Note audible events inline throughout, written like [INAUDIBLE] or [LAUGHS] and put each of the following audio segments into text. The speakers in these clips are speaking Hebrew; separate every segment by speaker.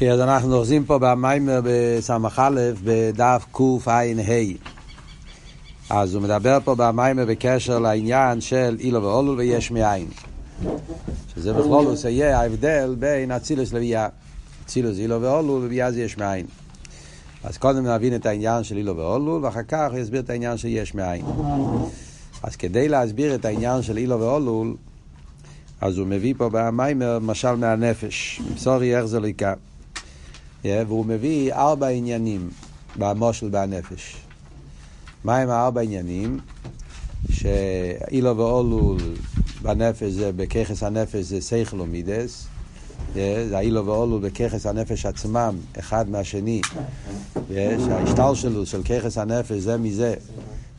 Speaker 1: כן, אז אנחנו אוחזים פה במיימר בסמ"א בדף קע"ה. אז הוא מדבר פה במיימר בקשר לעניין של אילו ואולול ויש מאין. שזה בכלול הוא יהיה ההבדל בין אצילוס לביאה. אצילוס אילו ואולול וביאה זה יש מאין. אז קודם נבין את העניין של אילו ואולול ואחר כך הוא יסביר את העניין של יש מאין. אז כדי להסביר את העניין של אילו ואולול אז הוא מביא פה במיימר משל מהנפש. סורי איך זה לא יקרה. והוא מביא ארבע עניינים במושל בהנפש. מהם הארבע עניינים? שאילו ואולול בנפש זה, בככס הנפש זה סייכל ומידס. זה אילו ואולול בככס הנפש עצמם, אחד מהשני. שההשתלשלות של ככס הנפש זה מזה,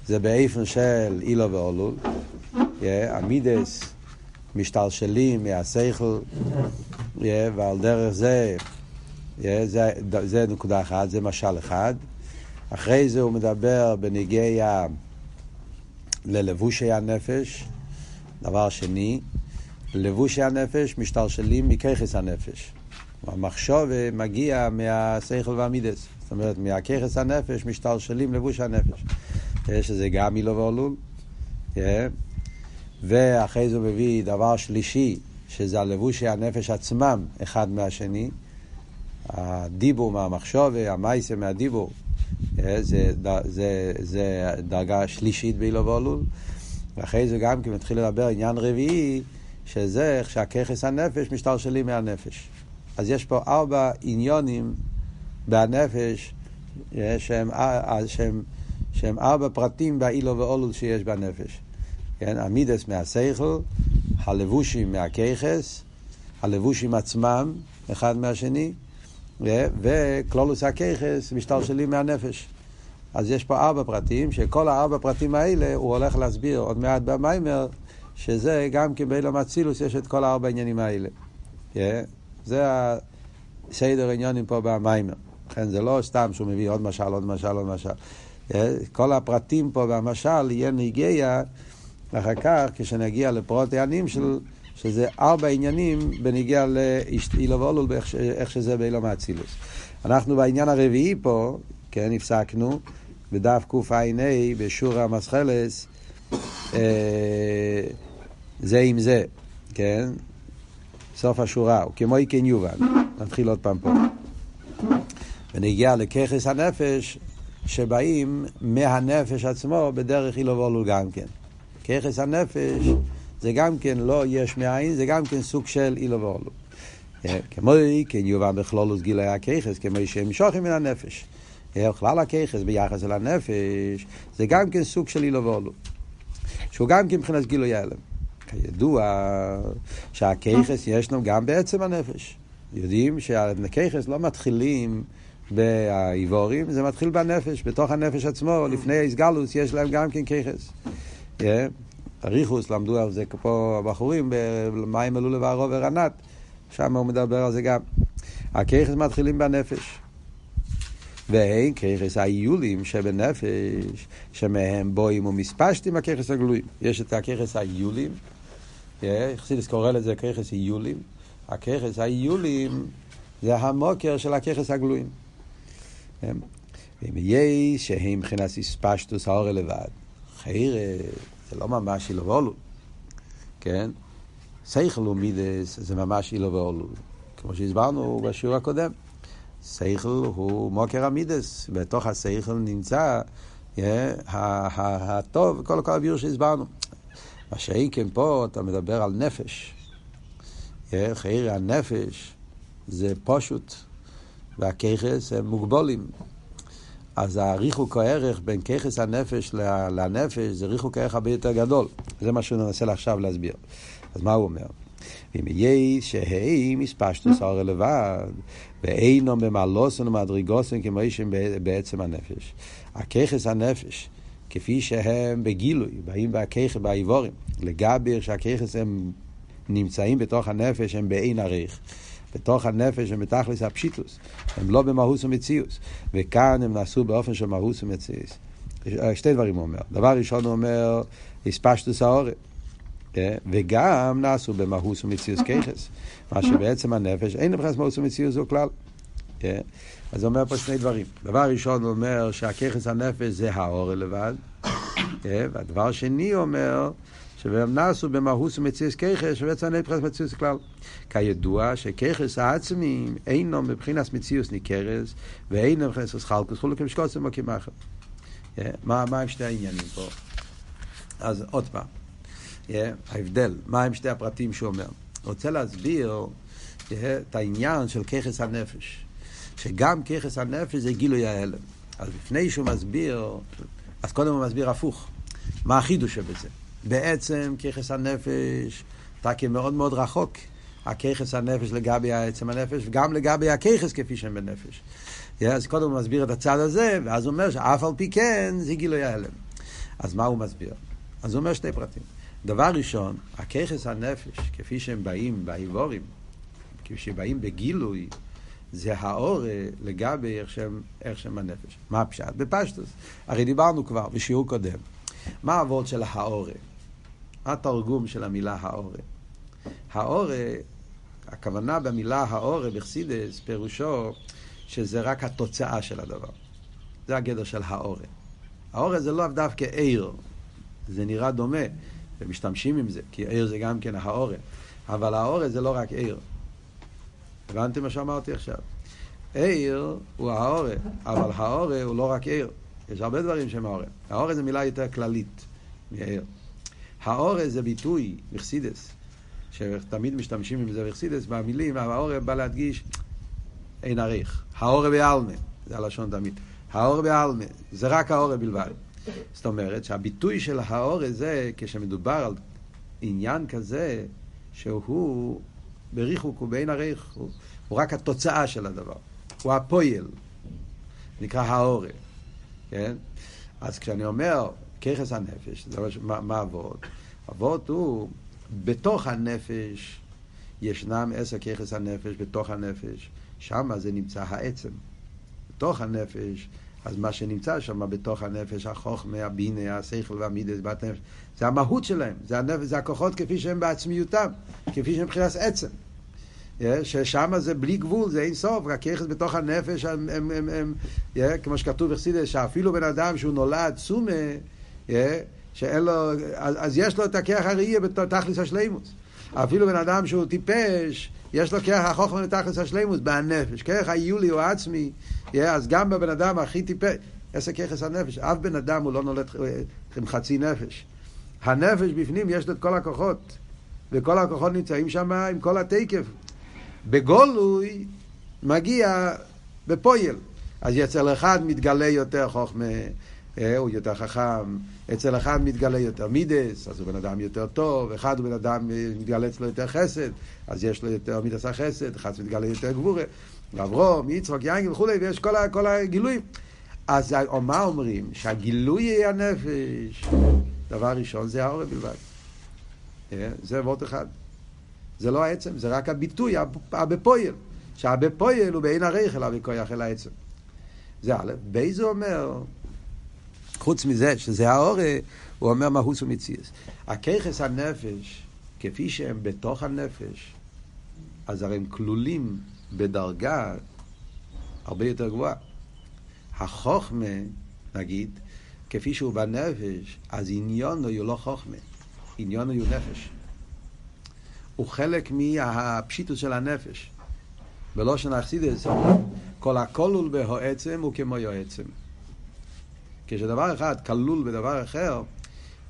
Speaker 1: זה באיפן של אילו ואולול. המידס משתלשלים מהסייכל, ועל דרך זה זה, זה נקודה אחת, זה משל אחד. אחרי זה הוא מדבר בניגיע ללבושי הנפש, דבר שני, לבושי הנפש משתלשלים מככס הנפש. המחשוב מגיע מהשכל והמידס. זאת אומרת, מהככס הנפש משתלשלים לבוש הנפש. שזה גם אילו ואולול. ואחרי זה הוא מביא דבר שלישי, שזה הלבושי הנפש עצמם, אחד מהשני. הדיבור מהמחשוב, המייסה מהדיבור, אה, זה, זה, זה דרגה שלישית באילו ואולול. ואחרי זה גם כי מתחיל לדבר עניין רביעי, שזה איך שהככס הנפש משתלשלים מהנפש. אז יש פה ארבע עניונים בנפש אה, שהם, אה, שהם, שהם ארבע פרטים באילו ואולול שיש בנפש. כן, המידס מהסייכל, הלבושים מהככס, הלבושים עצמם, אחד מהשני, וכלולוס הככס משתלשלים מהנפש. אז יש פה ארבע פרטים, שכל הארבע פרטים האלה הוא הולך להסביר עוד מעט במיימר, שזה גם כן באילום אצילוס יש את כל הארבע העניינים האלה. זה הסדר העניינים פה במיימר. לכן זה לא סתם שהוא מביא עוד משל, עוד משל, עוד משל. כל הפרטים פה במשל יהיה נגיע אחר כך, כשנגיע לפרוט העניינים של... שזה ארבע עניינים בניגיע לאילו ואולול, איך שזה באילו מאצילוס. אנחנו בעניין הרביעי פה, כן, הפסקנו, בדף קע"ה, בשור המסחלס, אה, זה עם זה, כן? סוף השורה, וכמו כן יובן. נתחיל עוד פעם פה. ונגיע לככס הנפש, שבאים מהנפש עצמו בדרך אילו ואולול גם כן. ככס הנפש זה גם כן לא יש מאין, זה גם כן סוג של אילו ואולו. כמו כן יובן בכלולוס גילוי הככס, כמו שהם שוחים מן הנפש. בכלל הככס ביחס אל הנפש, זה גם כן סוג של אילו ואולו. שהוא גם כן מבחינת גילוי ההלם. כידוע שהככס ישנו גם בעצם הנפש. יודעים שהככס לא מתחילים באיבורים, זה מתחיל בנפש, בתוך הנפש עצמו, לפני האיסגלוס יש להם גם כן ככס. אריכוס, למדו על זה פה הבחורים, במים עלו לבערו ורנת, שם הוא מדבר על זה גם. הכיכס מתחילים בנפש. ואין כיכס האיולים שבנפש, שמהם בואים ומספשתים הכיכס הגלויים. יש את הכיכס האיולים, חסידס קורא לזה כיכס איולים. הכיכס האיולים זה המוקר של הכיכס הגלויים. ואם יהיה שהם מבחינת הספשטוס האור לבד, חיירת זה לא ממש אילו ואולו, כן? סייכל ומידס זה ממש אילו ואולו, כמו שהסברנו בשיעור הקודם. סייכל הוא מוקר המידס, בתוך הסייכל נמצא הטוב, כל כל הביור שהסברנו. מה שאין כן פה, אתה מדבר על נפש. חייר הנפש זה פשוט, והככס הם מוגבולים. אז הריחוק הערך בין ככס הנפש לנפש זה ריחוק הערך הרבה יותר גדול. זה מה שהוא ננסה עכשיו להסביר. אז מה הוא אומר? אם יהיה שהי מספשטוס הרי לבד, ואינו במעלוסן ומדרגוסן כמו שהם בעצם הנפש. הככס הנפש, כפי שהם בגילוי, באים בהככס, באיבורים, לגבי שהככס הם נמצאים בתוך הנפש, הם באין עריך. בתוך הנפש הם בתכלס הפשיטוס, הם לא במהוס ומציאוס, וכאן הם נעשו באופן של מהוס ומציאוס. שתי דברים הוא אומר. דבר ראשון הוא אומר, הספשטוס האורם. כן? וגם נעשו במהוס ומציאוס ככס, מה שבעצם הנפש אין מבחינת מהוס ומציאוס הוא כלל. כן? אז הוא אומר פה שני דברים. דבר ראשון הוא אומר שהככס הנפש זה האור לבד? והדבר השני אומר שבהם נסו במהוס ומציאס ככס שבעצם נפחס מציאוס כלל. כידוע שככס העצמיים אינו מבחינת מציאוס ניכרס ואינו מבחינת חלקוס חולקים שקוצם וכמחר. מה הם שתי העניינים פה? אז עוד פעם, ההבדל, מה הם שתי הפרטים שהוא אומר? רוצה להסביר את העניין של ככס הנפש. שגם ככס הנפש זה גילוי ההלם. אז לפני שהוא מסביר, אז קודם הוא מסביר הפוך. מה החידוש שבזה? בעצם ככס הנפש, תקי מאוד מאוד רחוק. הככס הנפש לגבי העצם הנפש, וגם לגבי הככס כפי שהם בנפש. אז קודם הוא מסביר את הצד הזה, ואז הוא אומר שאף על פי כן זה גילוי ההלם. אז מה הוא מסביר? אז הוא אומר שני פרטים. דבר ראשון, הככס הנפש, כפי שהם באים באיבורים, כפי שהם באים בגילוי, זה האור לגבי איך שהם, איך שהם הנפש. מה הפשט? בפשטוס. הרי דיברנו כבר בשיעור קודם. מה העבוד של האורה? התרגום של המילה האורה? האורה, הכוונה במילה האורה בחסידס, פירושו שזה רק התוצאה של הדבר. זה הגדר של האורה. האורה זה לא דווקא עיר, זה נראה דומה, ומשתמשים עם זה, כי עיר זה גם כן האורה. אבל האורה זה לא רק עיר. הבנתם מה שאמרתי עכשיו? עיר הוא האורה, אבל האורה הוא לא רק עיר. יש הרבה דברים שהם האורה. האורה זה מילה יותר כללית מעיר. האורה זה ביטוי, מחסידס, שתמיד משתמשים עם זה מחסידס, במילים, האורה בא להדגיש אין עריך. האורה בעלמה, זה הלשון תמיד. האורה בעלמה, זה רק האורה בלבד. זאת אומרת שהביטוי של האורה זה, כשמדובר על עניין כזה, שהוא בריחוק ובין עריך, הוא, הוא רק התוצאה של הדבר. הוא הפועל, נקרא האורה, כן? אז כשאני אומר ככס הנפש, זה מה, מה אבות? אבות הוא, בתוך הנפש ישנם עשר ככס הנפש בתוך הנפש, שם זה נמצא העצם. בתוך הנפש, אז מה שנמצא שם בתוך הנפש, החוכמה, הבינה, השכל והמידס, בת נפש, זה המהות שלהם, זה, הנפש, זה הכוחות כפי שהם בעצמיותם, כפי שהם מבחינת עצם. ששם זה בלי גבול, זה אין סוף, רק יחס בתוך הנפש, הם, הם, הם, הם, כמו שכתוב בחסידס, שאפילו בן אדם שהוא נולד סומה, שאין לו, אז, אז יש לו את הכרך הראייה בתכלס השלימוס. אפילו בן אדם שהוא טיפש, יש לו כרך החוכמה בתכלס השלימוס, בנפש. כרך היולי הוא עצמי, אז גם בבן אדם הכי טיפש, עשר ככס הנפש, אף בן אדם הוא לא נולד עם חצי נפש. הנפש בפנים יש לו את כל הכוחות, וכל הכוחות נמצאים שם עם כל התקף. בגולוי מגיע בפויל. אז אצל אחד מתגלה יותר חוכמה, אה, הוא יותר חכם, אצל אחד מתגלה יותר מידס, אז הוא בן אדם יותר טוב, אחד הוא בן אדם, אה, מתגלה אצלו יותר חסד, אז יש לו יותר מידס החסד, אחד מתגלה יותר גבורה, ואברום, יצחוק, יין וכולי, ויש כל, כל הגילויים. אז מה אומרים? שהגילוי יהיה הנפש, דבר ראשון זה האור בלבד. אה, זה וורט אחד. זה לא העצם, זה רק הביטוי, הבפויל. שהבפויל הוא בעין הרייכל, הבכויח אל העצם. זה א', בייזו אומר, חוץ מזה שזה האורה, הוא אומר מהוס ומציאס. הככס הנפש, כפי שהם בתוך הנפש, אז הרי הם כלולים בדרגה הרבה יותר גבוהה. החוכמה, נגיד, כפי שהוא בנפש, אז עניון הוא לא חוכמה, עניון הוא נפש. הוא חלק מהפשיטוס של הנפש. ולא שנאכסידס, כל הכלול בהועצם הוא כמו יועצם. כשדבר אחד כלול בדבר אחר,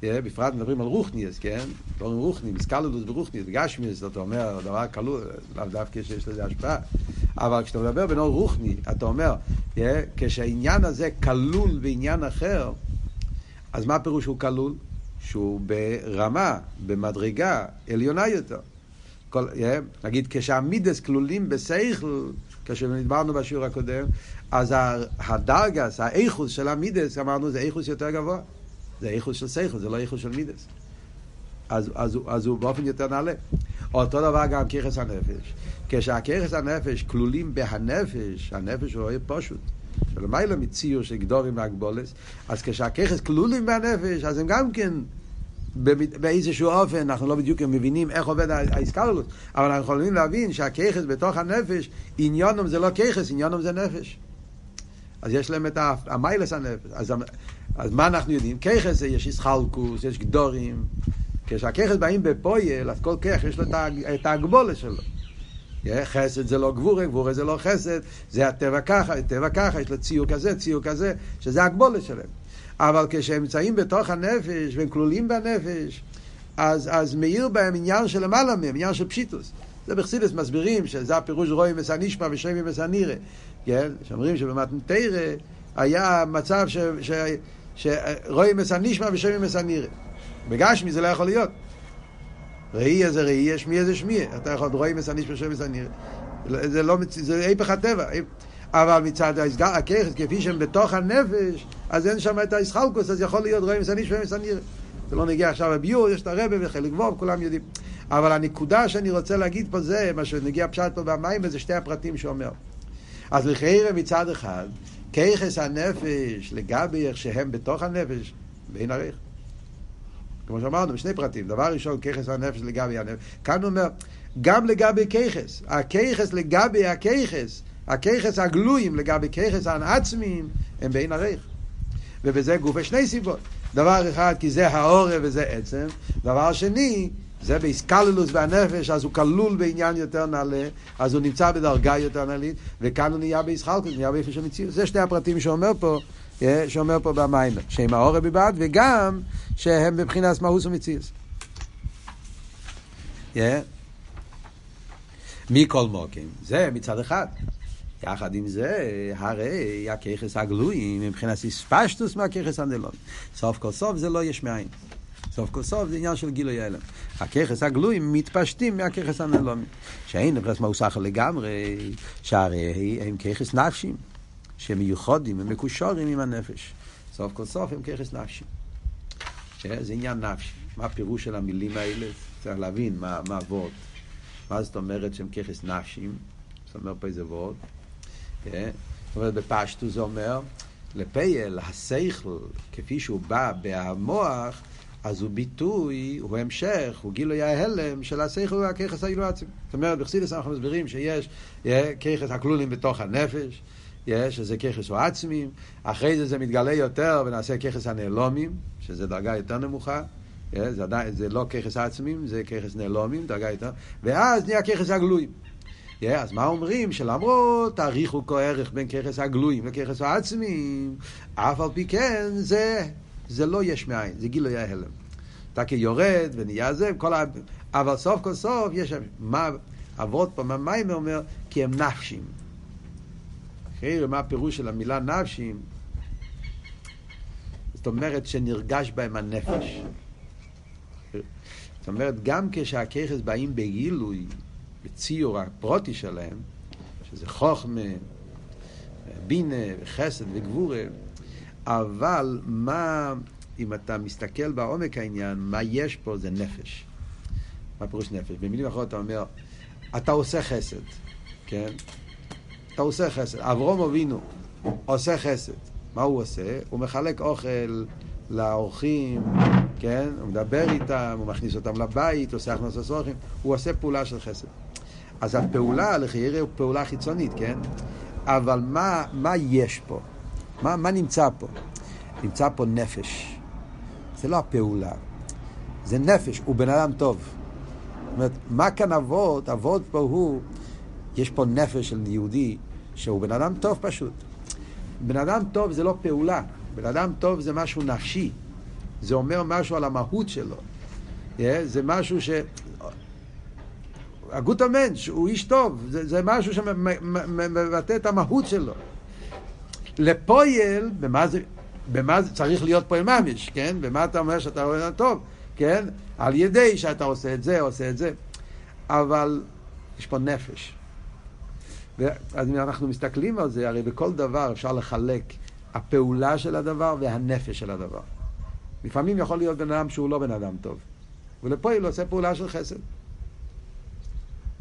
Speaker 1: בפרט מדברים על רוחניאס, כן? דברים רוחני, מסקלדוס ברוחניאס, בגשמיאס, זאת אומרת, דבר כלול, לאו דווקא שיש לזה השפעה. אבל כשאתה מדבר בנור רוחני, אתה אומר, כשהעניין הזה כלול בעניין אחר, אז מה הפירוש שהוא כלול? שהוא ברמה, במדרגה עליונה יותר. כל, yeah, נגיד כשהמידס כלולים בסייכל, כשדיברנו בשיעור הקודם, אז הדרגס, האיכוס של המידס, אמרנו, זה איכוס יותר גבוה. זה איכוס של סייכל, זה לא איכוס של מידס. אז, אז, אז הוא באופן יותר נעלה. אותו דבר גם ככס הנפש. כשהככס הנפש כלולים בהנפש, הנפש הוא פשוט. שלמעלה מציור של גדורים והגבולס, אז כשהככס כלולים בהנפש, אז הם גם כן באיזשהו אופן, אנחנו לא בדיוק מבינים איך עובד האיסקללות, אבל אנחנו יכולים להבין שהכיכס בתוך הנפש, עניונם זה לא כיכס, עניונם זה נפש. אז יש להם את המיילס הנפש. אז, אז מה אנחנו יודעים? כיכס יש איסחלקוס, יש גדורים. כשהכיכס באים בפויל, אז כל כיח יש לו את ההגבולה שלו. חסד זה לא גבורה, גבורה זה לא חסד, זה הטבע ככה, הטבע ככה, יש לו ציור כזה, ציור כזה, שזה הגבולה שלהם. אבל כשהם נמצאים בתוך הנפש והם כלולים בנפש, אז, אז מאיר בהם עניין של למעלה מהם, עניין של פשיטוס. זה בחסידס מסבירים שזה הפירוש רואי מסנישמע ושמי מסנירה. כן? שאומרים שבמתנתרא היה מצב ש, ש, שרואי מסנישמע מסנירה. בגשמי זה לא יכול להיות. ראי זה ראי, שמי זה שמי. אתה יכול, רואי מסנישמע ושמי מסנירה. זה לא, זה היפך הטבע. אבל מצד הככס, כפי שהם בתוך הנפש, אז אין שם את הישחלקוס, אז יכול להיות רואים סניש ומסניר. זה לא נגיע עכשיו לביור, יש את הרבה וחלק ווב, כולם יודעים. אבל הנקודה שאני רוצה להגיד פה זה, מה שנגיע פשט פה במים, זה שתי הפרטים שאומר. אז לחירה מצד אחד, ככס הנפש לגבי איך שהם בתוך הנפש, בין ערך. כמו שאמרנו, בשני פרטים. דבר ראשון, ככס הנפש לגבי הנפש. כאן הוא אומר, גם לגבי ככס. הככס לגבי הככס. הככס הגלויים לגבי ככס העצמיים הם בין ערך. ובזה גוף שני סיבות. דבר אחד, כי זה העורף וזה עצם. דבר שני, זה באיסקללוס והנפש, אז הוא כלול בעניין יותר נעלה, אז הוא נמצא בדרגה יותר נעלית, וכאן הוא נהיה באיסחלקוס, נהיה באיפה של מציאות. זה שני הפרטים שאומר פה, אה, שאומר פה במים, שהם העורף בבד, וגם שהם מבחינת מהוס ומציאות. Yeah. מכל מוקים, זה מצד אחד. יחד עם זה, הרי הככס הגלויים מבחינת איספשטוס מהככס הנדלון. סוף כל סוף זה לא יש מאין. סוף כל סוף זה עניין של גילוי הלם. הככס הגלויים מתפשטים מהככס הנדלון. שאין נפרס מאוסחר לגמרי, שהרי הם ככס נפשים, שמיוחדים ומקושרים עם הנפש. סוף כל סוף הם ככס נפשים. זה עניין נפשי. מה הפירוש של המילים האלה? צריך להבין מה, מה הוורד. מה זאת אומרת שהם ככס נפשים? זאת אומרת פה איזה וורד. כן? זאת אומרת, בפשטו זה אומר, לפייל, השכל, כפי שהוא בא במוח, אז הוא ביטוי, הוא המשך, הוא גילוי ההלם של השכל והככס האילואצים. זאת אומרת, בחסידס אנחנו מסבירים שיש ככס הכלולים בתוך הנפש, יש, שזה ככס או עצמים, אחרי זה זה מתגלה יותר ונעשה ככס הנעלומים, שזה דרגה יותר נמוכה, זה, עדיין, זה לא ככס עצמים, זה ככס נעלומים, דרגה יותר, ואז נהיה ככס הגלויים. Yeah, אז מה אומרים? שלמרות תאריכו כה ערך בין ככס הגלויים וככס העצמיים, אף על פי כן זה, זה לא יש מאין, זה גילוי ההלם. אתה כיורד ונהיה זה, כל ה... אבל סוף כל סוף יש... מה אבות פה, מה מיימר אומר? כי הם נפשים. אחרי מה הפירוש של המילה נפשים? זאת אומרת שנרגש בהם הנפש. זאת אומרת, גם כשהככס באים בגילוי, בציור הפרוטי שלהם, שזה חוכמה, בינה, חסד וגבורה, אבל מה, אם אתה מסתכל בעומק העניין, מה יש פה זה נפש. מה פירוש נפש? במילים אחרות אתה אומר, אתה עושה חסד, כן? אתה עושה חסד. אברום אבינו עושה חסד. מה הוא עושה? הוא מחלק אוכל לאורחים, כן? הוא מדבר איתם, הוא מכניס אותם לבית, עושה הכנסת אורחים, הוא עושה פעולה של חסד. אז הפעולה לחיירה הוא פעולה חיצונית, כן? אבל מה, מה יש פה? מה, מה נמצא פה? נמצא פה נפש. זה לא הפעולה, זה נפש, הוא בן אדם טוב. זאת אומרת, מה כאן אבות? אבות פה הוא, יש פה נפש של יהודי שהוא בן אדם טוב פשוט. בן אדם טוב זה לא פעולה, בן אדם טוב זה משהו נפשי. זה אומר משהו על המהות שלו. Yeah, זה משהו ש... הגות המנש הוא איש טוב, זה, זה משהו שמבטא את המהות שלו. לפויל, במה זה, במה זה צריך להיות פועל ממש, כן? במה אתה אומר שאתה רואה טוב, כן? על ידי שאתה עושה את זה, עושה את זה. אבל יש פה נפש. אז אם אנחנו מסתכלים על זה, הרי בכל דבר אפשר לחלק הפעולה של הדבר והנפש של הדבר. לפעמים יכול להיות בן אדם שהוא לא בן אדם טוב, ולפועל עושה פעולה של חסד.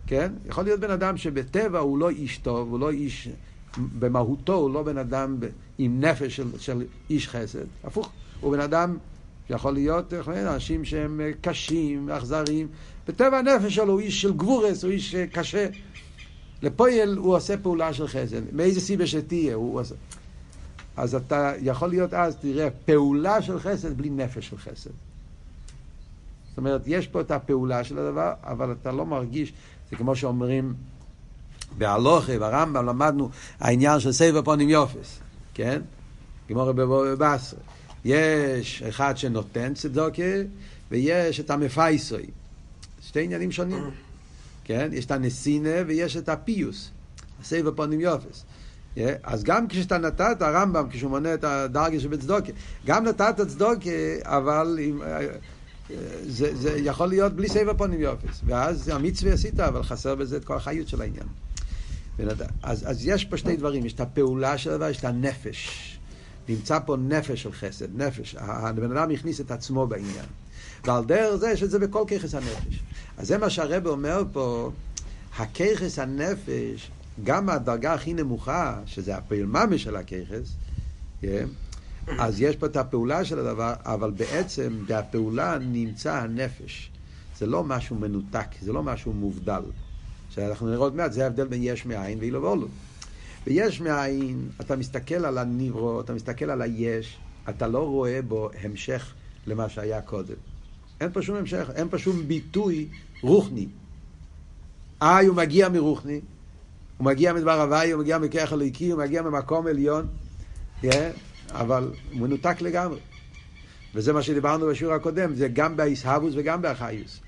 Speaker 1: כן? יכול להיות בן אדם שבטבע הוא לא איש טוב, הוא לא איש, במהותו הוא לא בן אדם עם נפש של, של איש חסד. הפוך, הוא בן אדם יכול להיות אנשים שהם קשים, אכזריים. בטבע הנפש שלו הוא איש של גבורס, הוא איש קשה. לפועל הוא עושה פעולה של חסד. מאיזה סיבה שתהיה, הוא עושה. אז אתה יכול להיות אז, תראה, פעולה של חסד בלי נפש של חסד. זאת אומרת, יש פה את הפעולה של הדבר, אבל אתה לא מרגיש, זה כמו שאומרים בהלוכה, ברמב"ם, למדנו העניין של סבב פונים יופס, כן? כמו רבי בבשר. יש אחד שנותן צדוקה, ויש את המפייסוי. שתי עניינים שונים. כן? יש את הנסינה ויש את הפיוס. הסבב פונים יופס. אז גם כשאתה נתת, הרמב"ם, כשהוא מונה את הדרגה שבצדוקה, גם נתת צדוקה, אבל עם, זה, זה יכול להיות בלי סבב פונים יופס. ואז המצווה עשית, אבל חסר בזה את כל החיות של העניין. אז, אז יש פה שתי דברים, יש את הפעולה של הדבר, יש את הנפש. נמצא פה נפש של חסד, נפש. הבן אדם הכניס את עצמו בעניין. ועל דרך זה יש את זה בכל ככס הנפש. אז זה מה שהרב אומר פה, הככס הנפש, גם הדרגה הכי נמוכה, שזה הפעיל של הככס, yeah, אז יש פה את הפעולה של הדבר, אבל בעצם בפעולה נמצא הנפש. זה לא משהו מנותק, זה לא משהו מובדל. שאנחנו נראה עוד מעט, זה ההבדל בין יש מאין ואילו ואולו. ויש מאין, אתה מסתכל על הניברו, אתה מסתכל על היש, אתה לא רואה בו המשך למה שהיה קודם. אין פה שום המשך, אין פה שום ביטוי רוחני. איי, הוא מגיע מרוחני, הוא מגיע מדבר הוואי, הוא מגיע מכרך אלוהיקי, הוא מגיע ממקום עליון, yeah, אבל הוא מנותק לגמרי. וזה מה שדיברנו בשיעור הקודם, זה גם באיסהבוס וגם באחיוס.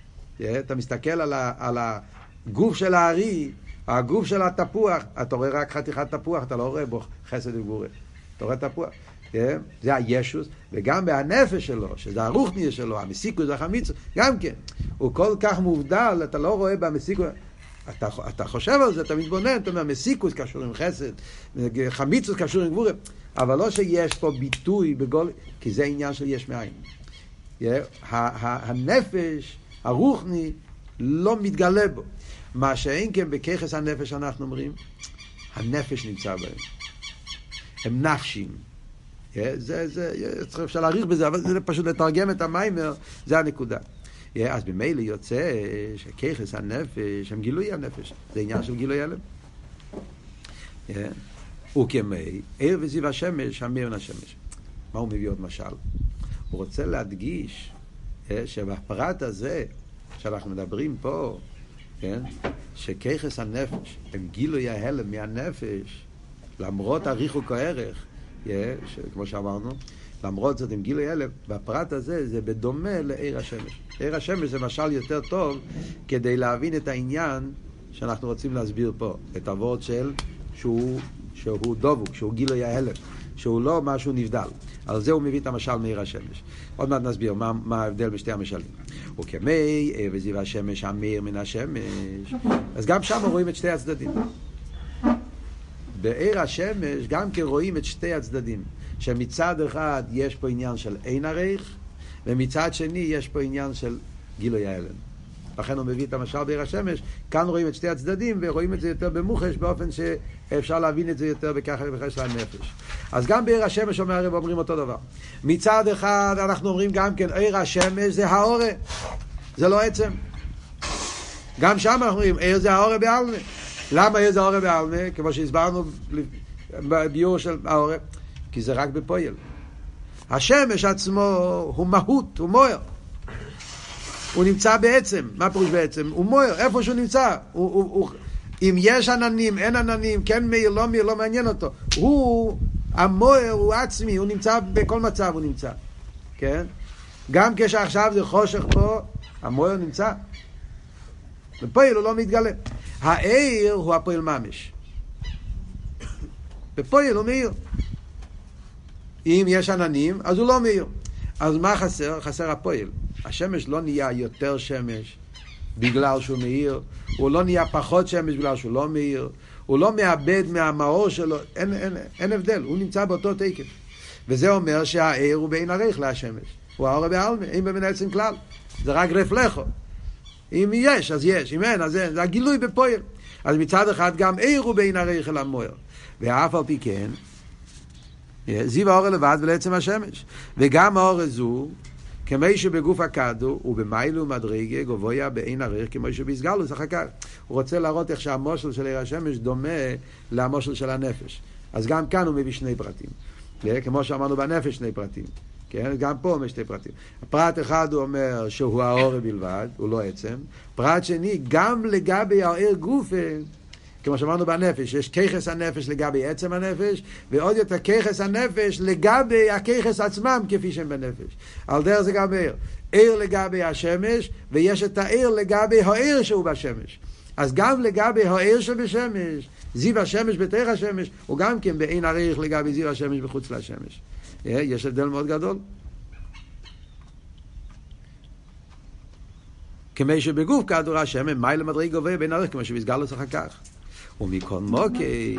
Speaker 1: אתה מסתכל על, ה, על הגוף של הארי, הגוף של התפוח, אתה רואה רק חתיכת תפוח, אתה לא רואה בו חסד וגבורה. אתה רואה תפוח. זה הישוס, וגם בהנפש שלו, שזה הרוחניה שלו, המסיקוס והחמיצוס, גם כן. הוא כל כך מובדל, אתה לא רואה במסיקוס... אתה, אתה חושב על זה, אתה מתבונן, אתה אומר, מסיקוס קשור עם חסד, חמיצוס קשור עם גבורה, אבל לא שיש פה ביטוי בגול, כי זה עניין של יש מאין. הנפש, הרוחני, לא מתגלה בו. מה שאין כן בככס הנפש אנחנו אומרים, הנפש נמצא בהם. הם נפשים. זה, זה, צריך אפשר להעריך בזה, אבל זה פשוט לתרגם את המיימר, זה הנקודה. אז ממילא יוצא שככס הנפש הם גילוי הנפש, זה עניין של גילוי הלם. וכמי, עיר וזיו השמש, המיר השמש. מה הוא מביא עוד משל? הוא רוצה להדגיש שבפרט הזה שאנחנו מדברים פה, כן, שככס הנפש הם גילוי ההלם מהנפש, למרות הריחוק הערך, כמו שאמרנו, למרות זאת עם גילוי הלם, בפרט הזה זה בדומה לעיר השמש. עיר השמש זה משל יותר טוב כדי להבין את העניין שאנחנו רוצים להסביר פה, את הוורד של שהוא, שהוא דבוק, שהוא גילוי ההלם, שהוא לא משהו נבדל. על זה הוא מביא את המשל מעיר השמש. עוד מעט נסביר מה, מה ההבדל בשתי המשלים. וכמי וזיו השמש המאיר מן השמש, אז גם שם רואים את שתי הצדדים. בעיר השמש גם כן רואים את שתי הצדדים, שמצד אחד יש פה עניין של אין עריך, ומצד שני יש פה עניין של גילוי ההלם. לכן הוא מביא את המשל בעיר השמש, כאן רואים את שתי הצדדים ורואים את זה יותר במוחש באופן שאפשר להבין את זה יותר בככה ובככה של הנפש. אז גם בעיר השמש אומר הרב אומרים אותו דבר. מצד אחד אנחנו אומרים גם כן עיר השמש זה האורה, זה לא עצם. גם שם אנחנו אומרים עיר זה האורה בעלמה. למה עיר זה האורה בעלמה? כמו שהסברנו בביור של האורה. כי זה רק בפועל. השמש עצמו הוא מהות, הוא מוער. הוא נמצא בעצם. מה פירוש בעצם? הוא מוער, איפה שהוא נמצא. הוא, הוא, הוא, אם יש עננים, אין עננים, כן מאיר, לא מאיר, לא מעניין אותו. הוא, המוער הוא עצמי, הוא נמצא בכל מצב, הוא נמצא. כן? גם כשעכשיו זה חושך פה, המוער נמצא. בפועל הוא לא מתגלה. העיר הוא הפועל ממש. בפועל הוא מאיר. אם יש עננים, אז הוא לא מאיר. אז מה חסר? חסר הפועל. השמש לא נהיה יותר שמש בגלל שהוא מאיר, הוא לא נהיה פחות שמש בגלל שהוא לא מאיר, הוא לא מאבד מהמאור שלו, אין, אין, אין הבדל, הוא נמצא באותו תקף. וזה אומר שהעיר הוא בין עריך להשמש. הוא האור בעלמא, אין בבין עצם כלל. זה רק רפלכו. אם יש, אז יש, אם אין, אז אין. זה הגילוי בפועל. אז מצד אחד גם עיר הוא בין עריך אל המוער. ואף על פי כן, זיו האור לבד ולעצם השמש. וגם האור הזו, כמי שבגוף הכדור ובמיילו מדרגה גבויה בעין ערך כמו שבסגלוס אחר כך. הוא רוצה להראות איך שהמושל של עיר השמש דומה למושל של הנפש. אז גם כאן הוא מביא שני פרטים. כמו שאמרנו בנפש שני פרטים. כן? גם פה יש שתי פרטים. פרט אחד הוא אומר שהוא האור בלבד, הוא לא עצם. פרט שני, גם לגבי העיר גופה, כמו שאמרנו בנפש, יש ככס הנפש לגבי עצם הנפש, ועוד יותר ככס הנפש לגבי הככס עצמם כפי שהם בנפש. על דרך זה גם עיר. עיר לגבי השמש, ויש את העיר לגבי העיר שהוא בשמש. אז גם לגבי העיר שבשמש, זיו השמש בתוך השמש, הוא גם כן באין עריך לגבי זיו השמש בחוץ לשמש. אה, יש הבדל מאוד גדול. כמי שבגוף כדור השמן, מיילה גובה בין ערך, כמו שמסגר אחר כך. ומכל מוקי,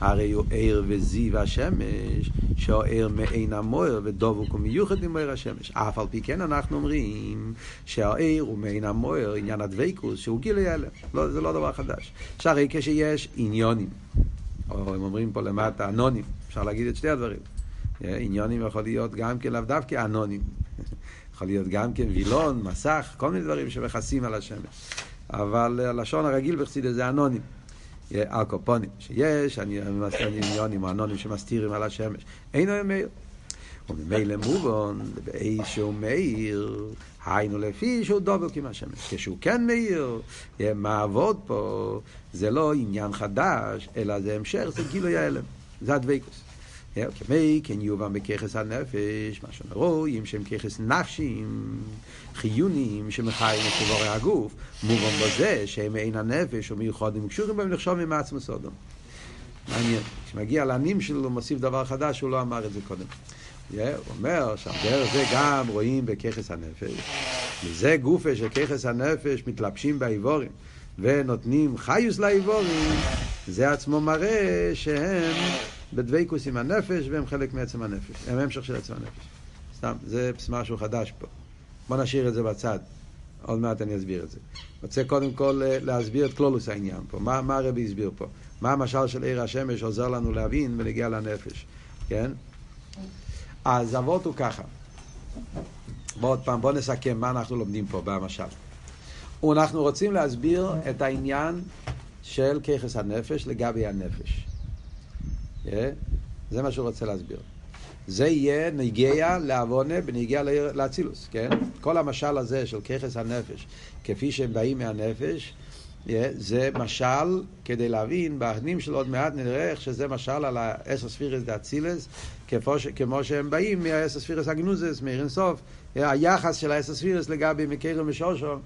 Speaker 1: הרי הוא עיר וזיו השמש, שהוא עיר מעין המויר ודבוק ומיוחד ממויר השמש. אף על פי כן אנחנו אומרים שהעיר הוא מעין המויר, עניין הדבקוס, שהוא גילי הלם. לא, זה לא דבר חדש. שהרי כשיש עניונים, או הם אומרים פה למטה אנונים, אפשר להגיד את שתי הדברים. עניונים יכול להיות גם כן לאו דווקא אנונים. [LAUGHS] יכול להיות גם כן וילון, מסך, כל מיני דברים שמכסים על השמש. אבל הלשון הרגיל בחסידס זה אנונים. אלקופונים, שיש עניונים או אנונים שמסתירים על השמש. אין להם מאיר. וממילא מובן, באיש שהוא מאיר, היינו לפי שהוא דובל כמו השמש. כשהוא כן מאיר, מה עבוד פה, זה לא עניין חדש, אלא זה המשך, זה גילוי ההלם. זה הדבקוס. כמי כן יובן בככס הנפש, מה שאומרים שהם ככס נפשים, חיוניים שמחיים את תבורי הגוף, מובן בזה שהם אין הנפש ומיוחדים וקשורים בהם לחשוב עם עצמו סודום. מעניין. כשמגיע לענים שלו הוא מוסיף דבר חדש, הוא לא אמר את זה קודם. הוא אומר שהדרך זה גם רואים בככס הנפש. וזה גופה של ככס הנפש מתלבשים באיבורים ונותנים חיוס לאיבורים, זה עצמו מראה שהם בדבקוס עם הנפש והם חלק מעצם הנפש, הם המשך של עצם הנפש. סתם, זה משהו חדש פה. בוא נשאיר את זה בצד, עוד מעט אני אסביר את זה. רוצה קודם כל אה, להסביר את כלולוס העניין פה, מה, מה הרבי הסביר פה, מה המשל של עיר השמש עוזר לנו להבין ולהגיע לנפש, כן? אז אבות הוא ככה, בוא עוד פעם, בוא נסכם מה אנחנו לומדים פה במשל. אנחנו רוצים להסביר את העניין של ככס הנפש לגבי הנפש. זה מה שהוא רוצה להסביר. זה יהיה נגיע לעוונה בנגיע לאצילוס, כן? כל המשל הזה של ככס הנפש, כפי שהם באים מהנפש, זה משל כדי להבין, בהנים של עוד מעט נראה איך שזה משל על האסר ספירס דה כמו שהם באים מהאסר ספירס הגנוזס, מאיר אינסוף, היחס של האסר ספירס לגבי מקרם ושושום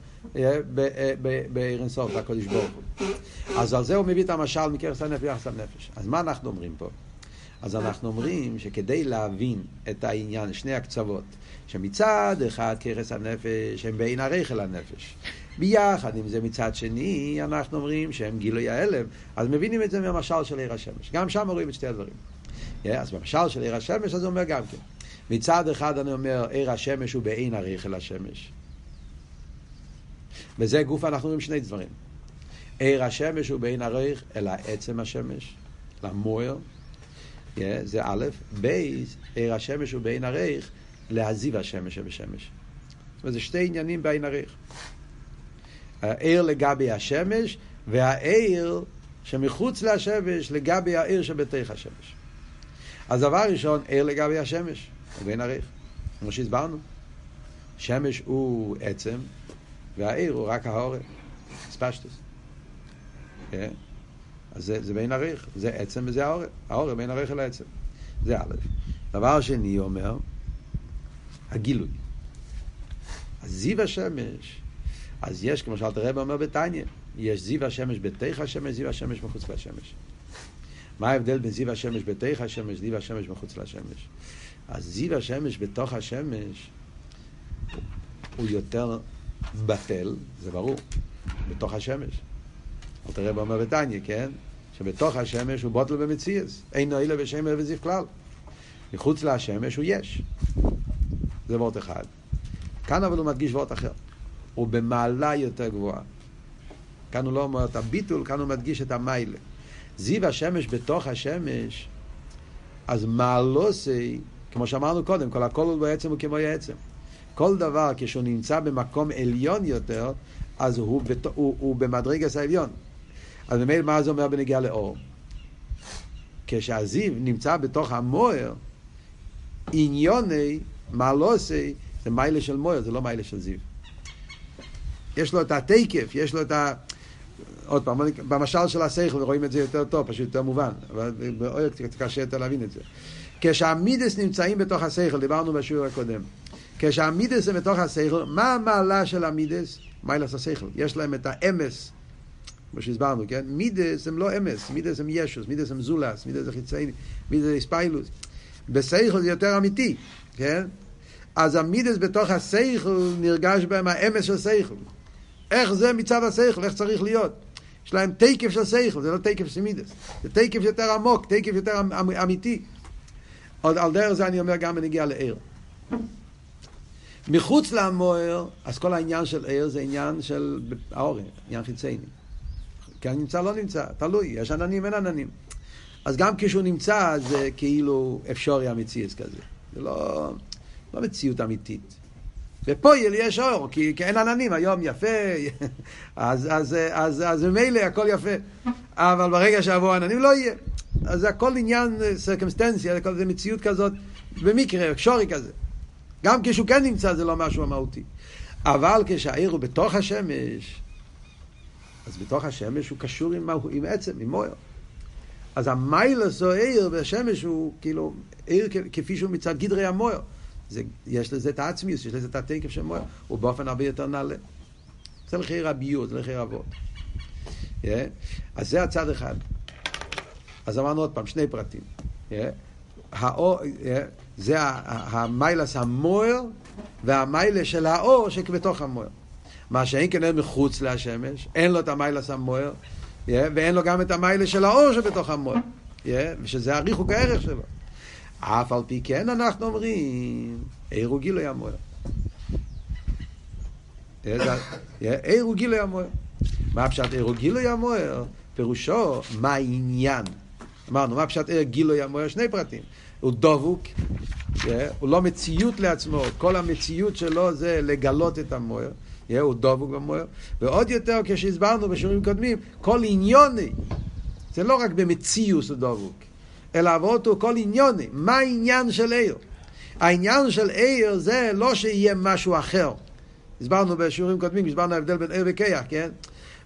Speaker 1: באיר אינסוף, הקודש ברוך הוא. אז על זה הוא מביא את המשל מככס הנפש ביחס הנפש. אז מה אנחנו אומרים פה? אז אנחנו אומרים שכדי להבין את העניין, שני הקצוות, שמצד אחד כרס הנפש הם בין הרכל הנפש. ביחד עם זה מצד שני, אנחנו אומרים שהם גילוי ההלם, אז מבינים את זה מהמשל של עיר השמש. גם שם רואים את שתי הדברים. אז במשל של עיר השמש, אז הוא אומר גם כן. מצד אחד אני אומר, עיר השמש הוא בעין הרכל השמש. בזה גוף אנחנו רואים שני דברים. עיר השמש הוא בעין הריך, אלא עצם השמש, למוער, זה א', בייס, עיר השמש הוא בעין הריך, להזיב השמש שבשמש. זאת אומרת, זה שתי עניינים בעין הריך. העיר לגבי השמש, והעיר שמחוץ לשמש לגבי העיר שבתוך השמש. אז דבר ראשון, עיר לגבי השמש, הוא בעין הריך, כמו שהסברנו. שמש הוא עצם, והעיר הוא רק העורף, ספשטוס. כן? אז זה, זה בין עריך, זה עצם וזה העורף. העורף בין עריך אל העצם. זה א'. דבר שני אומר, הגילוי. אז זיו השמש, אז יש, כמו שאלת הרב אומר בתניא, יש זיו השמש בתוך השמש, זיו השמש מחוץ לשמש. מה ההבדל בין זיו השמש בתוך השמש, זיו השמש מחוץ לשמש? אז זיו השמש בתוך השמש הוא יותר בטל, זה ברור, בתוך השמש. אל תראה באומר בתניא, כן? שבתוך השמש הוא בוטל במציאס. אין נועילה בשם וזיו כלל. מחוץ לשמש הוא יש. זה וורט אחד. כאן אבל הוא מדגיש וורט אחר. הוא במעלה יותר גבוהה. כאן הוא לא אומר את הביטול, כאן הוא מדגיש את המיילה. זיו השמש בתוך השמש, אז מעלוסי, כמו שאמרנו קודם, כל הכל בעצם הוא כמו העצם. כל דבר כשהוא נמצא במקום עליון יותר, אז הוא, בת... הוא, הוא במדרגס העליון. אז ממילא מה זה אומר בנגיעה לאור? כשהזיו נמצא בתוך המוער, עניוני, מה לא זה מיילה של מוער, זה לא מיילה של זיו. יש לו את התקף, יש לו את ה... עוד פעם, במשל של השכל רואים את זה יותר טוב, פשוט יותר מובן, אבל באויר קצת קשה יותר להבין את זה. כשהמידס נמצאים בתוך השכל, דיברנו בשיעור הקודם, כשהמידס הם בתוך השכל, מה המעלה של המידס? מיילס השכל. יש להם את האמס, כמו שהסברנו, כן? מידס הם לא אמס, מידס הם ישוס, מידס הם זולס, מידס זה חיצייני, מידס זה ספיילוס. בשכל זה יותר אמיתי, כן? אז המידס בתוך השכל נרגש בהם האמס של שכל. איך זה מצד השכל, איך צריך להיות. יש להם תקף של שכל, זה לא תקף של מידס. זה תקף יותר עמוק, תקף יותר אמ, אמ, אמיתי. עוד על דרך זה אני אומר גם בנגיע לעיר. מחוץ למוער, אז כל העניין של עיר זה עניין של האורן, עניין חיצייני. כי הנמצא לא נמצא, תלוי, יש עננים, אין עננים. אז גם כשהוא נמצא, זה כאילו אפשרי המציאות כזה. זה לא, לא מציאות אמיתית. בפויל יש אור, כי, כי אין עננים, היום יפה, [LAUGHS] אז, אז, אז, אז ממילא הכל יפה. אבל ברגע שיבואו עננים לא יהיה. אז זה הכל עניין סרקמסטנציה, זה, זה מציאות כזאת, במקרה, שורי כזה. גם כשהוא כן נמצא זה לא משהו מהותי. אבל כשהעיר הוא בתוך השמש, אז בתוך השמש הוא קשור עם, עם עצם, עם מויר. אז המיילס או עיר בשמש הוא כאילו עיר כפי שהוא מצד גדרי המויר. זה, יש לזה את העצמיוס, יש לזה את התקף של מויר, הוא באופן הרבה יותר נעלה. זה לחיי רביות, זה לחיי רבות. Yeah. אז זה הצד אחד. אז אמרנו עוד פעם, שני פרטים. Yeah. האור, yeah. זה המיילס המויר והמיילה של האור שבתוך המויר. מה שאין כן אין מחוץ להשמש, אין לו את המיילס המויר, yeah, ואין לו גם את המיילה של האור שבתוך המויר, yeah, ושזה הריחוק הערך שלו. אף על פי כן אנחנו אומרים, עיר הוא גילוי המויר. עיר הוא גילוי המויר. מה פשט עיר הוא גילוי המויר? פירושו, מה העניין? אמרנו, מה פשט עיר גילוי המויר? שני פרטים. הוא דבוק, הוא לא מציאות לעצמו, כל המציאות שלו זה לגלות את המויר. הוא דבוק במויר. ועוד יותר, כשהסברנו בשיעורים קודמים, כל עניוני, זה לא רק במציאות הוא דבוק. אלא אבות הוא כל עניוני. מה העניין של עיר? העניין של עיר זה לא שיהיה משהו אחר. הסברנו בשיעורים קודמים, הסברנו ההבדל בין עיר וכיח, כן?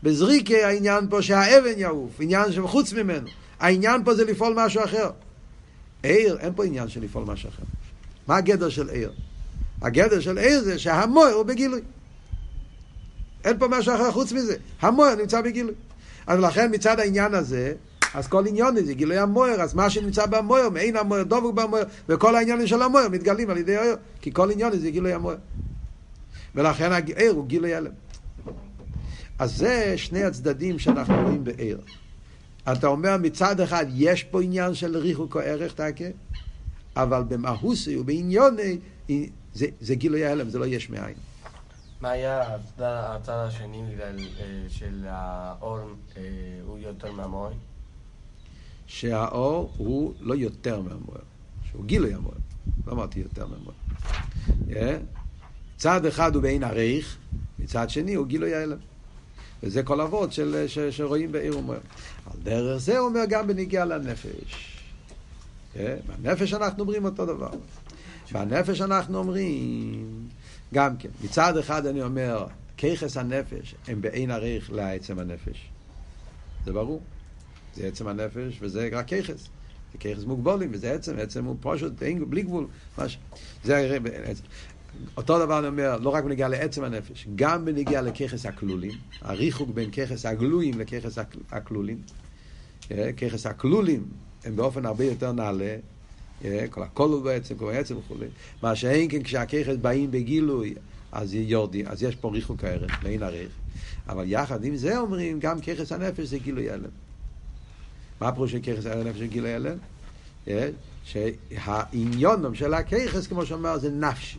Speaker 1: בזריקי העניין פה שהאבן יעוף, עניין שחוץ ממנו. העניין פה זה לפעול משהו אחר. עיר, אין פה עניין של לפעול משהו אחר. מה הגדר של עיר? הגדר של עיר זה שהמויר הוא בגילוי. אין פה משהו אחר חוץ מזה. המויר נמצא בגילוי. אז לכן מצד העניין הזה, אז כל עניון זה גילוי המויר, אז מה שנמצא במויר, מעין המויר, דבוק במויר, וכל העניינים של המויר מתגלים על ידי העיר, כי כל עניון זה גילוי המויר. ולכן העיר הוא גילוי הלם. אז זה שני הצדדים שאנחנו רואים בעיר. אתה אומר מצד אחד יש פה עניין של ריחוק או ערך תקה, אבל במהוסי ובעניוני זה, זה גילוי ההלם, זה לא יש מאין.
Speaker 2: מה היה הצד השני אה, של האור אה, הוא יותר מהמוער?
Speaker 1: שהאור הוא לא יותר מהמוער, שהוא גילוי המוער, לא אמרתי יותר מהמוער. Yeah. צד אחד הוא בעין הריך, מצד שני הוא גילוי ההלם. וזה כל אבות של, ש, שרואים בעיר ומוער. על דרך זה הוא אומר גם בניגיע לנפש. Yeah. בנפש אנחנו אומרים אותו דבר. בנפש אנחנו אומרים, גם כן, מצד אחד אני אומר, ככס הנפש הם בעין הריך לעצם הנפש. זה ברור. זה עצם הנפש, וזה רק ככס. זה ככס מוגבולים, וזה עצם, עצם הוא פשוט, אין, בלי גבול. מש... זה אותו דבר אני אומר, לא רק בנגיעה לעצם הנפש, גם בנגיעה לככס הכלולים, הריחוק בין ככס הגלויים לככס הכלולים. אה, ככס הכלולים הם באופן הרבה יותר נעלה, אה, כל הכלול בעצם, כל העצם וכולי. מה שאין כן כשהככס באים בגילוי, אז יורדי, אז יש פה ריחוק הערך, מעין ערך. אבל יחד עם זה אומרים, גם ככס הנפש זה גילוי הלם. מה הפירוש של ככס הנפש של גילוי הלם? אה, שהעניונם של הככס, כמו שאמר, זה נפשי.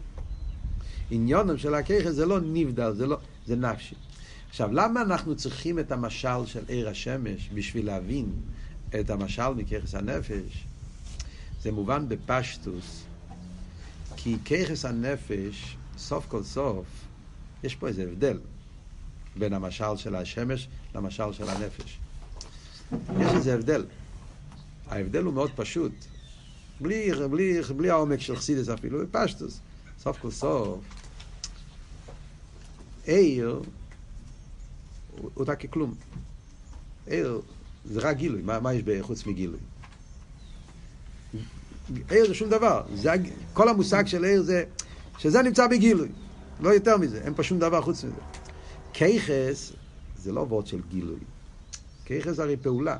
Speaker 1: עניונם של הככס זה לא נבדל, זה לא, זה נפשי. עכשיו, למה אנחנו צריכים את המשל של עיר השמש בשביל להבין את המשל מככס הנפש? זה מובן בפשטוס, כי ככס הנפש סוף כל סוף, יש פה איזה הבדל בין המשל של השמש למשל של הנפש. יש איזה הבדל. ההבדל הוא מאוד פשוט. בלי, בלי, בלי העומק של חסידס אפילו, בפשטוס. סוף כל סוף, עיר הוא אותה ככלום. עיר זה רק גילוי, מה, מה יש חוץ מגילוי? עיר זה שום דבר. זה, כל המושג של עיר זה שזה נמצא בגילוי, לא יותר מזה, אין פה שום דבר חוץ מזה. כיחס זה לא וורד של גילוי. כיחס הרי פעולה.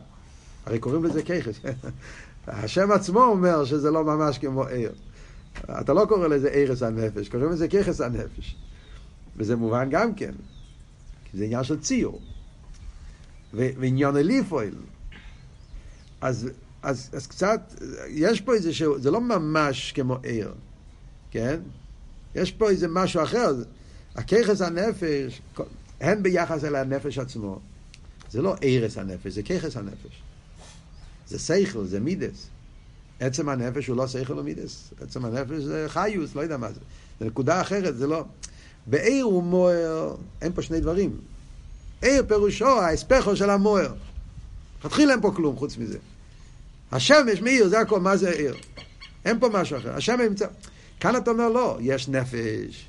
Speaker 1: הרי קוראים לזה כיחס. [LAUGHS] השם עצמו אומר שזה לא ממש כמו עיר. אתה לא קורא לזה ערש הנפש, קוראים לזה כיחס הנפש. וזה מובן גם כן, כי זה עניין של ציור. ועניין אליפויל. אז, אז, אז קצת, יש פה איזה שהוא, זה לא ממש כמו עיר, כן? יש פה איזה משהו אחר. הכיחס הנפש, הן ביחס אל הנפש עצמו. זה לא ערש הנפש, זה כיחס הנפש. זה סייכל, זה מידס. עצם הנפש הוא לא סייכל ומידס. עצם הנפש זה חיוס, לא יודע מה זה. זה נקודה אחרת, זה לא... בעיר ומוער, אין פה שני דברים. עיר פירושו ההספכו של המוער. מתחיל אין פה כלום חוץ מזה. השמש מאיר, זה הכל, מה זה עיר? אין פה משהו אחר. השמש נמצא... כאן אתה אומר לא, יש נפש,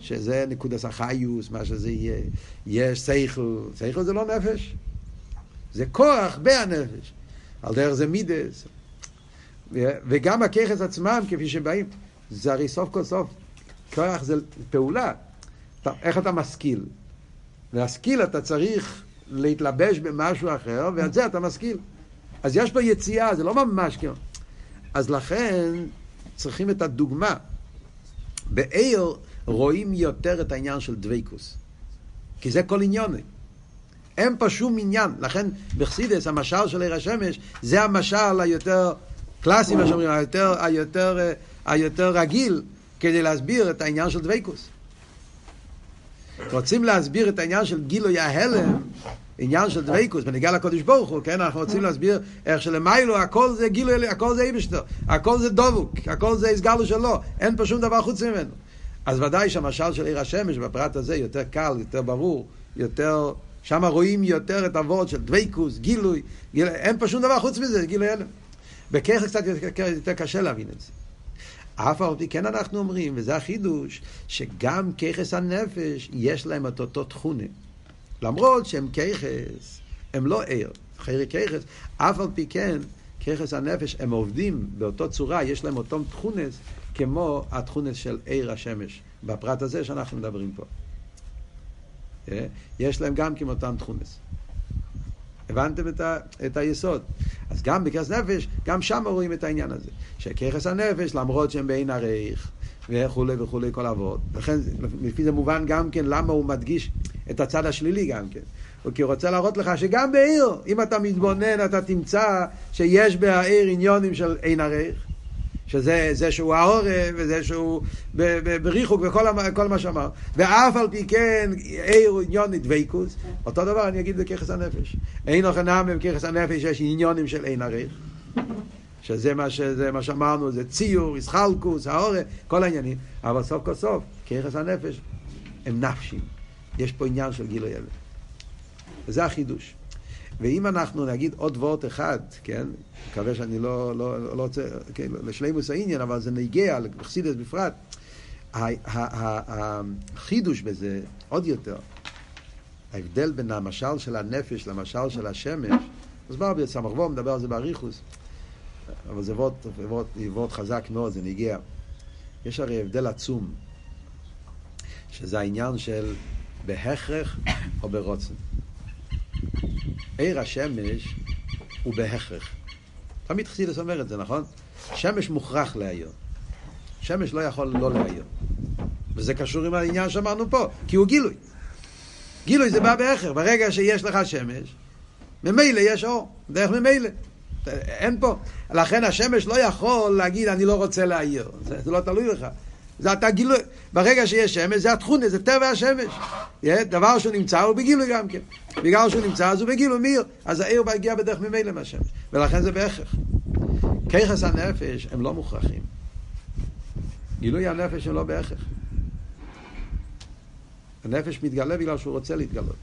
Speaker 1: שזה נקודת החיוס, מה שזה יהיה. יש שכל, שכל זה לא נפש. זה כוח בהנפש. על דרך זה מידס. וגם הככס עצמם, כפי שבאים, זה הרי סוף כל סוף, כוח זה פעולה. איך אתה משכיל? להשכיל אתה צריך להתלבש במשהו אחר, ועל זה אתה משכיל. אז יש פה יציאה, זה לא ממש כאילו. אז לכן צריכים את הדוגמה. בעיר רואים יותר את העניין של דבייקוס. כי זה כל עניון. אין פה שום עניין. לכן בחסידס, המשל של עיר השמש, זה המשל היותר קלאסי, מה שאומרים, היותר, היותר, היותר רגיל, כדי להסביר את העניין של דבייקוס. רוצים להסביר את העניין של גילוי ההלם, עניין של דבייקוס, בניגע לקודש ברוך הוא, כן, אנחנו רוצים להסביר איך שלמיילו הכל זה גילוי, הכל זה איבשטר, הכל זה דבוק, הכל זה הסגלו שלו, אין פה שום דבר חוץ ממנו. אז ודאי שהמשל של עיר השמש בפרט הזה יותר קל, יותר ברור, יותר, שם רואים יותר את הוורד של דבייקוס, גילוי, גיל, אין פה שום דבר חוץ מזה, גילוי הלם. בכך קצת יותר, יותר קשה להבין את זה. אף על פי כן אנחנו אומרים, וזה החידוש, שגם ככס הנפש יש להם את אותו תכונה. למרות שהם ככס, הם לא ער, חירי ככס, אף על פי כן, ככס הנפש, הם עובדים באותו צורה, יש להם אותם תכונס, כמו התכונס של עיר השמש, בפרט הזה שאנחנו מדברים פה. אה? יש להם גם כמותם תכונס. הבנתם את, ה, את היסוד. אז גם בכרס נפש, גם שם רואים את העניין הזה. שכרס הנפש, למרות שהם בעין הרייך, וכולי וכולי כל אבות. לכן, לפי זה מובן גם כן למה הוא מדגיש את הצד השלילי גם כן. כי הוא רוצה להראות לך שגם בעיר, אם אתה מתבונן, אתה תמצא שיש בעיר עניונים של עין הרייך. שזה זה שהוא העורף, וזה שהוא בריחוק וכל מה שאמר. ואף על פי כן, עיר עניון דבייקוס, אותו דבר אני אגיד בככס הנפש. אין אוכל נאמם בככס הנפש יש עניונים של אין עריך. שזה מה, שזה מה שאמרנו, זה ציור, ישחלקוס, העורף, כל העניינים. אבל סוף כל סוף, ככס הנפש הם נפשים. יש פה עניין של גילוי הלם. וזה החידוש. ואם אנחנו נגיד עוד וורט אחד, כן, מקווה שאני לא, לא, לא רוצה, כן, לשלימוס העניין, אבל זה נגיע לחסידס בפרט, החידוש בזה עוד יותר, ההבדל בין המשל של הנפש למשל של השמש, מוסבר בסמ"ך וו, מדבר על זה באריכוס, אבל זה וורט, וורט, וורט חזק מאוד, זה נגיע. יש הרי הבדל עצום, שזה העניין של בהכרח או ברוצן. עיר השמש הוא בהכרח. תמיד חסידס אומר את זה, נכון? שמש מוכרח להעיר. שמש לא יכול לא להעיר. וזה קשור עם העניין שאמרנו פה, כי הוא גילוי. גילוי זה בא בהכרח. ברגע שיש לך שמש, ממילא יש אור, דרך ממילא. אין פה. לכן השמש לא יכול להגיד, אני לא רוצה להעיר. זה, זה לא תלוי לך. זה אתה גילוי, ברגע שיש שמש זה התכונה, זה טבע השמש. דבר שהוא נמצא הוא בגילוי גם כן. בגלל שהוא נמצא אז הוא בגילוי מאיר, אז העיר מגיע בדרך ממילא מהשמש. ולכן זה בהכרח. כיחס הנפש הם לא מוכרחים. גילוי הנפש הם לא בהכרח. הנפש מתגלה בגלל שהוא רוצה להתגלות.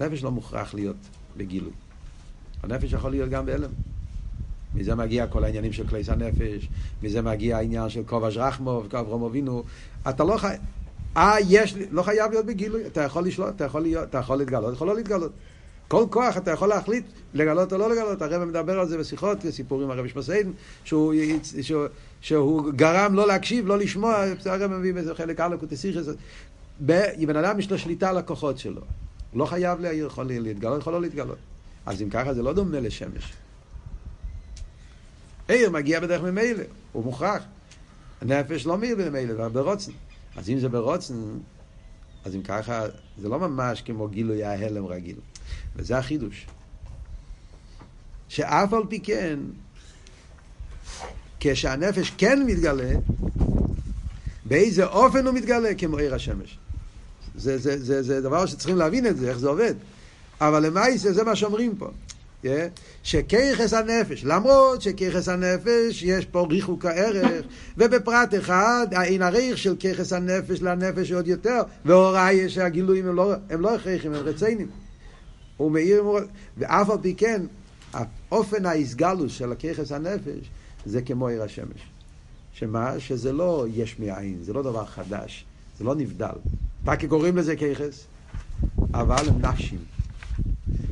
Speaker 1: הנפש לא מוכרח להיות בגילוי. הנפש יכול להיות גם בהלם. מזה מגיע כל העניינים של כליס הנפש, מזה מגיע העניין של כובש רחמו וכובש אברום אבינו. אתה לא חי... אה, יש לא חייב להיות בגילוי, אתה יכול לשלוט, אתה יכול, להיות, אתה יכול להתגלות, יכול לא להתגלות. כל כוח אתה יכול להחליט לגלות או לא לגלות. הרב מדבר על זה בשיחות, סיפורים הרב שמסעידן, שהוא, שהוא, שהוא גרם לא להקשיב, לא לשמוע, הרב מביא בזה חלק א' כותסיכס. בן אדם יש לו שליטה על הכוחות שלו. לא חייב להעיר, יכול להתגלות, יכול לא להתגלות. אז אם ככה זה לא דומה לשמש. עיר מגיע בדרך ממילא, הוא מוכרח. הנפש לא מאיר במילא, זה ברוצן. אז אם זה ברוצן, אז אם ככה, זה לא ממש כמו גילוי ההלם רגיל. וזה החידוש. שאף על פי כן, כשהנפש כן מתגלה, באיזה אופן הוא מתגלה? כמו עיר השמש. זה, זה, זה, זה דבר שצריכים להבין את זה, איך זה עובד. אבל למעשה זה מה שאומרים פה. Yeah, שכיחס הנפש, למרות שכיחס הנפש יש פה ריחוק הערך, ובפרט אחד, אין הריח של כיחס הנפש לנפש עוד יותר, והוראי שהגילויים הם לא, הם לא הכרחים, הם רציינים. הוא מאיר, ואף על פי כן, אופן ההסגלוס של הכיחס הנפש זה כמו עיר השמש. שמה? שזה לא יש מאין, זה לא דבר חדש, זה לא נבדל. רק קוראים לזה כיחס, אבל הם נפשים.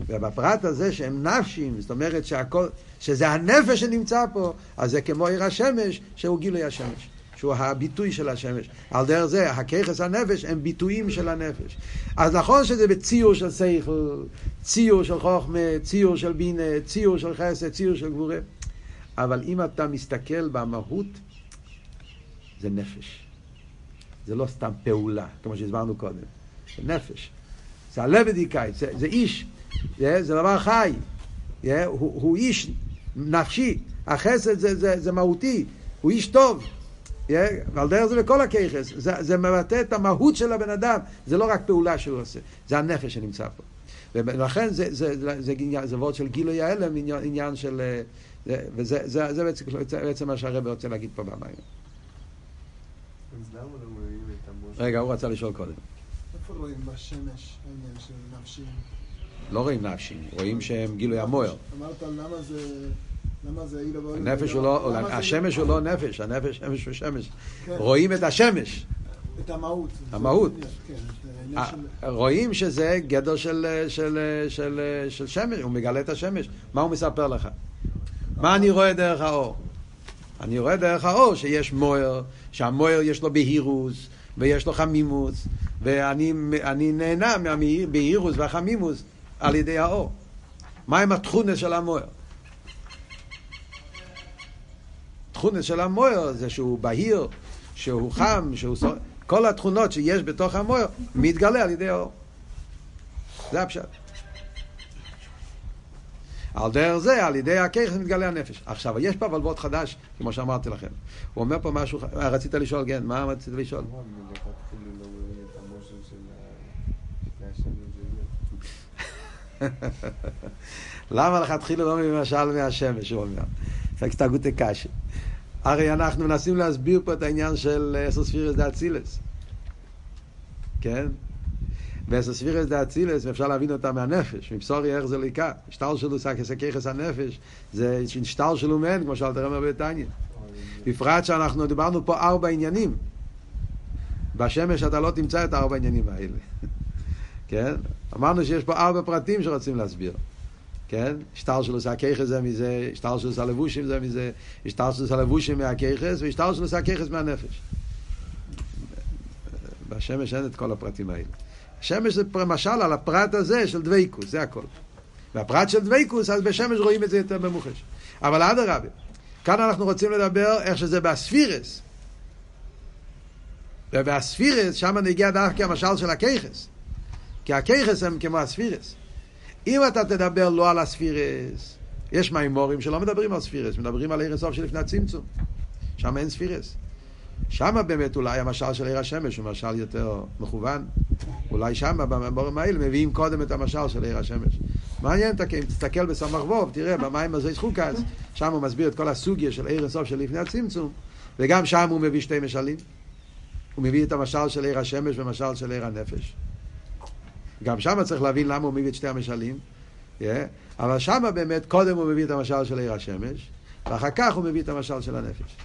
Speaker 1: ובפרט הזה שהם נפשים, זאת אומרת שהכל, שזה הנפש שנמצא פה, אז זה כמו עיר השמש, שהוא גילוי השמש. שהוא הביטוי של השמש. על דרך זה, הכיכס הנפש הם ביטויים של הנפש. אז נכון שזה בציור של שכל, ציור של חוכמה, ציור של בינה, ציור של חסד, ציור של גבורה. אבל אם אתה מסתכל במהות, זה נפש. זה לא סתם פעולה, כמו שהסברנו קודם. זה נפש. זה הלב דיקאי, זה, זה איש, זה, זה דבר חי. הוא, הוא איש נפשי, החסד זה, זה, זה מהותי, הוא איש טוב. ועל דרך זה בכל הכיכס, זה, זה מבטא את המהות של הבן אדם, זה לא רק פעולה שהוא עושה, זה הנפש שנמצא פה. ולכן זה, זה, זה, זה, זה, זה וורד של גילוי ההלם, עניין, עניין של... זה, וזה זה, זה בעצם, בעצם מה שהרבא רוצה להגיד פה במים. לא רגע, הוא רצה לשאול קודם.
Speaker 3: איפה רואים בשמש העניין של נפשים?
Speaker 1: לא רואים נפשים, רואים שהם גילוי המוער.
Speaker 3: אמרת למה זה... למה זה אילו ואילו?
Speaker 1: הנפש הוא לא, השמש הוא לא נפש, הנפש שמש הוא שמש. רואים את השמש.
Speaker 3: את המהות.
Speaker 1: המהות.
Speaker 3: כן,
Speaker 1: רואים שזה גדר של שמש, הוא מגלה את השמש. מה הוא מספר לך? מה אני רואה דרך האור? אני רואה דרך האור שיש מויר, שהמויר יש לו בהירוס, ויש לו חמימוס, ואני נהנה מהבהירוס והחמימוס על ידי האור. מהם התכונס של המויר? תכונס של המויר זה שהוא בהיר, שהוא חם, שהוא... כל התכונות שיש בתוך המויר מתגלה על ידי האור. זה הפשט. על דרך זה, על ידי הכיכס מתגלה הנפש. עכשיו, יש פה אבל חדש, כמו שאמרתי לכם. הוא אומר פה משהו, רצית לשאול, כן, מה רצית לשאול? למה לכתחילה לא ממשל מהשמש, הוא אומר. פקסטגוטה קשה. הרי אנחנו מנסים להסביר פה את העניין של אסוספירס דה אצילס. כן? ואסוספירס דה אצילס, אפשר להבין אותה מהנפש, מבשורי איך זה ליקה. שטר שלו כסככס הנפש, זה שטר שלו מן, כמו שאלת רמר בתניא. בפרט שאנחנו דיברנו פה ארבע עניינים. בשמש אתה לא תמצא את הארבע עניינים האלה. כן? אמרנו שיש פה ארבע פרטים שרוצים להסביר. כן? זה הכיכס זה מזה, זה הלבושים זה מזה, זה הלבושים מהכיכס, זה הכיכס מהנפש. בשמש אין את כל הפרטים האלה. השמש זה משל על הפרט הזה של דבייקוס, זה הכל. והפרט של דבייקוס, אז בשמש רואים את זה יותר במוחש. אבל אדרבה, כאן אנחנו רוצים לדבר איך שזה באספירס. ובאספירס, שם נגיע דווקא המשל של הכיכס. כי הכיכס הם כמו הספירס. אם אתה תדבר לא על הספירס, יש מימורים שלא מדברים על ספירס, מדברים על עיר הסוף שלפני הצמצום. שם אין ספירס. שם באמת אולי המשל של עיר השמש הוא משל יותר מכוון. אולי שם במימורים האלה מביאים קודם את המשל של עיר השמש. מעניין, אם תסתכל בסמ"ך ווב, תראה, במים הזה יש חוקס, שם הוא מסביר את כל הסוגיה של עיר הסוף של לפני הצמצום, וגם שם הוא מביא שתי משלים. הוא מביא את המשל של עיר השמש ומשל של עיר הנפש. גם שם צריך להבין למה הוא מביא את שתי המשלים. Yeah. אבל שם באמת, קודם הוא מביא את המשל של עיר השמש, ואחר כך הוא מביא את המשל של הנפש.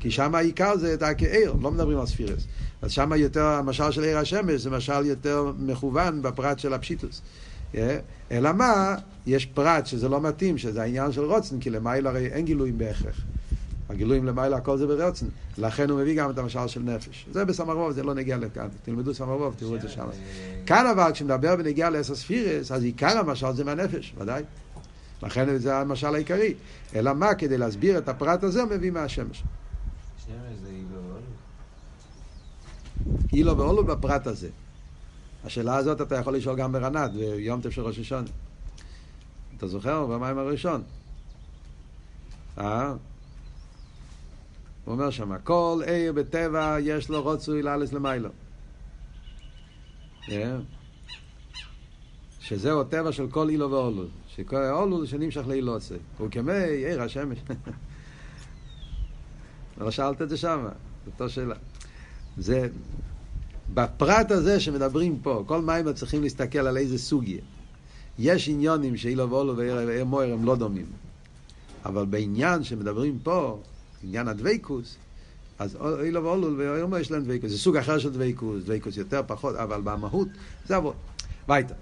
Speaker 1: כי שם העיקר זה את הכעיר, לא מדברים על ספירס. אז שם יותר, המשל של עיר השמש זה משל יותר מכוון בפרט של הפשיטוס. Yeah. אלא מה, יש פרט שזה לא מתאים, שזה העניין של רוצן, כי למעלה הרי אין גילויים בהכרח. הגילויים למעלה הכל זה ברוצן. לכן הוא מביא גם את המשל של נפש. זה בסמרבוב, זה לא נגיע לכאן. תלמדו סמרבוב, תראו את זה שם. כאן אבל, כשמדבר בנגיע לעשר ספירס, אז עיקר המשל זה מהנפש, ודאי. לכן זה המשל העיקרי. אלא מה, כדי להסביר את הפרט הזה, הוא מביא מהשמש.
Speaker 4: אילו ואולו.
Speaker 1: בפרט הזה. השאלה הזאת אתה יכול לשאול גם ברנת, ביום טף של ראש השונה. אתה זוכר? במים הראשון. אה? הוא אומר שם, כל עיר בטבע יש לו רוצוי לאלס למיילו. אה? שזהו הטבע של כל אילו ואולו. שכל אולו זה שנמשך לאילו עושה. הוא כמי עיר השמש. [LAUGHS] לא שאלת את זה שם, זו אותה שאלה. זה, בפרט הזה שמדברים פה, כל מים צריכים להסתכל על איזה סוגיה. יש עניונים שאילו ואולו ועיר מויר הם לא דומים. אבל בעניין שמדברים פה, עניין הדוויקוס, אז אילו ואולו ועיר מויר יש להם דוויקוס. זה סוג אחר של דוויקוס, דוויקוס יותר פחות, אבל במהות זה עבוד. ביתה.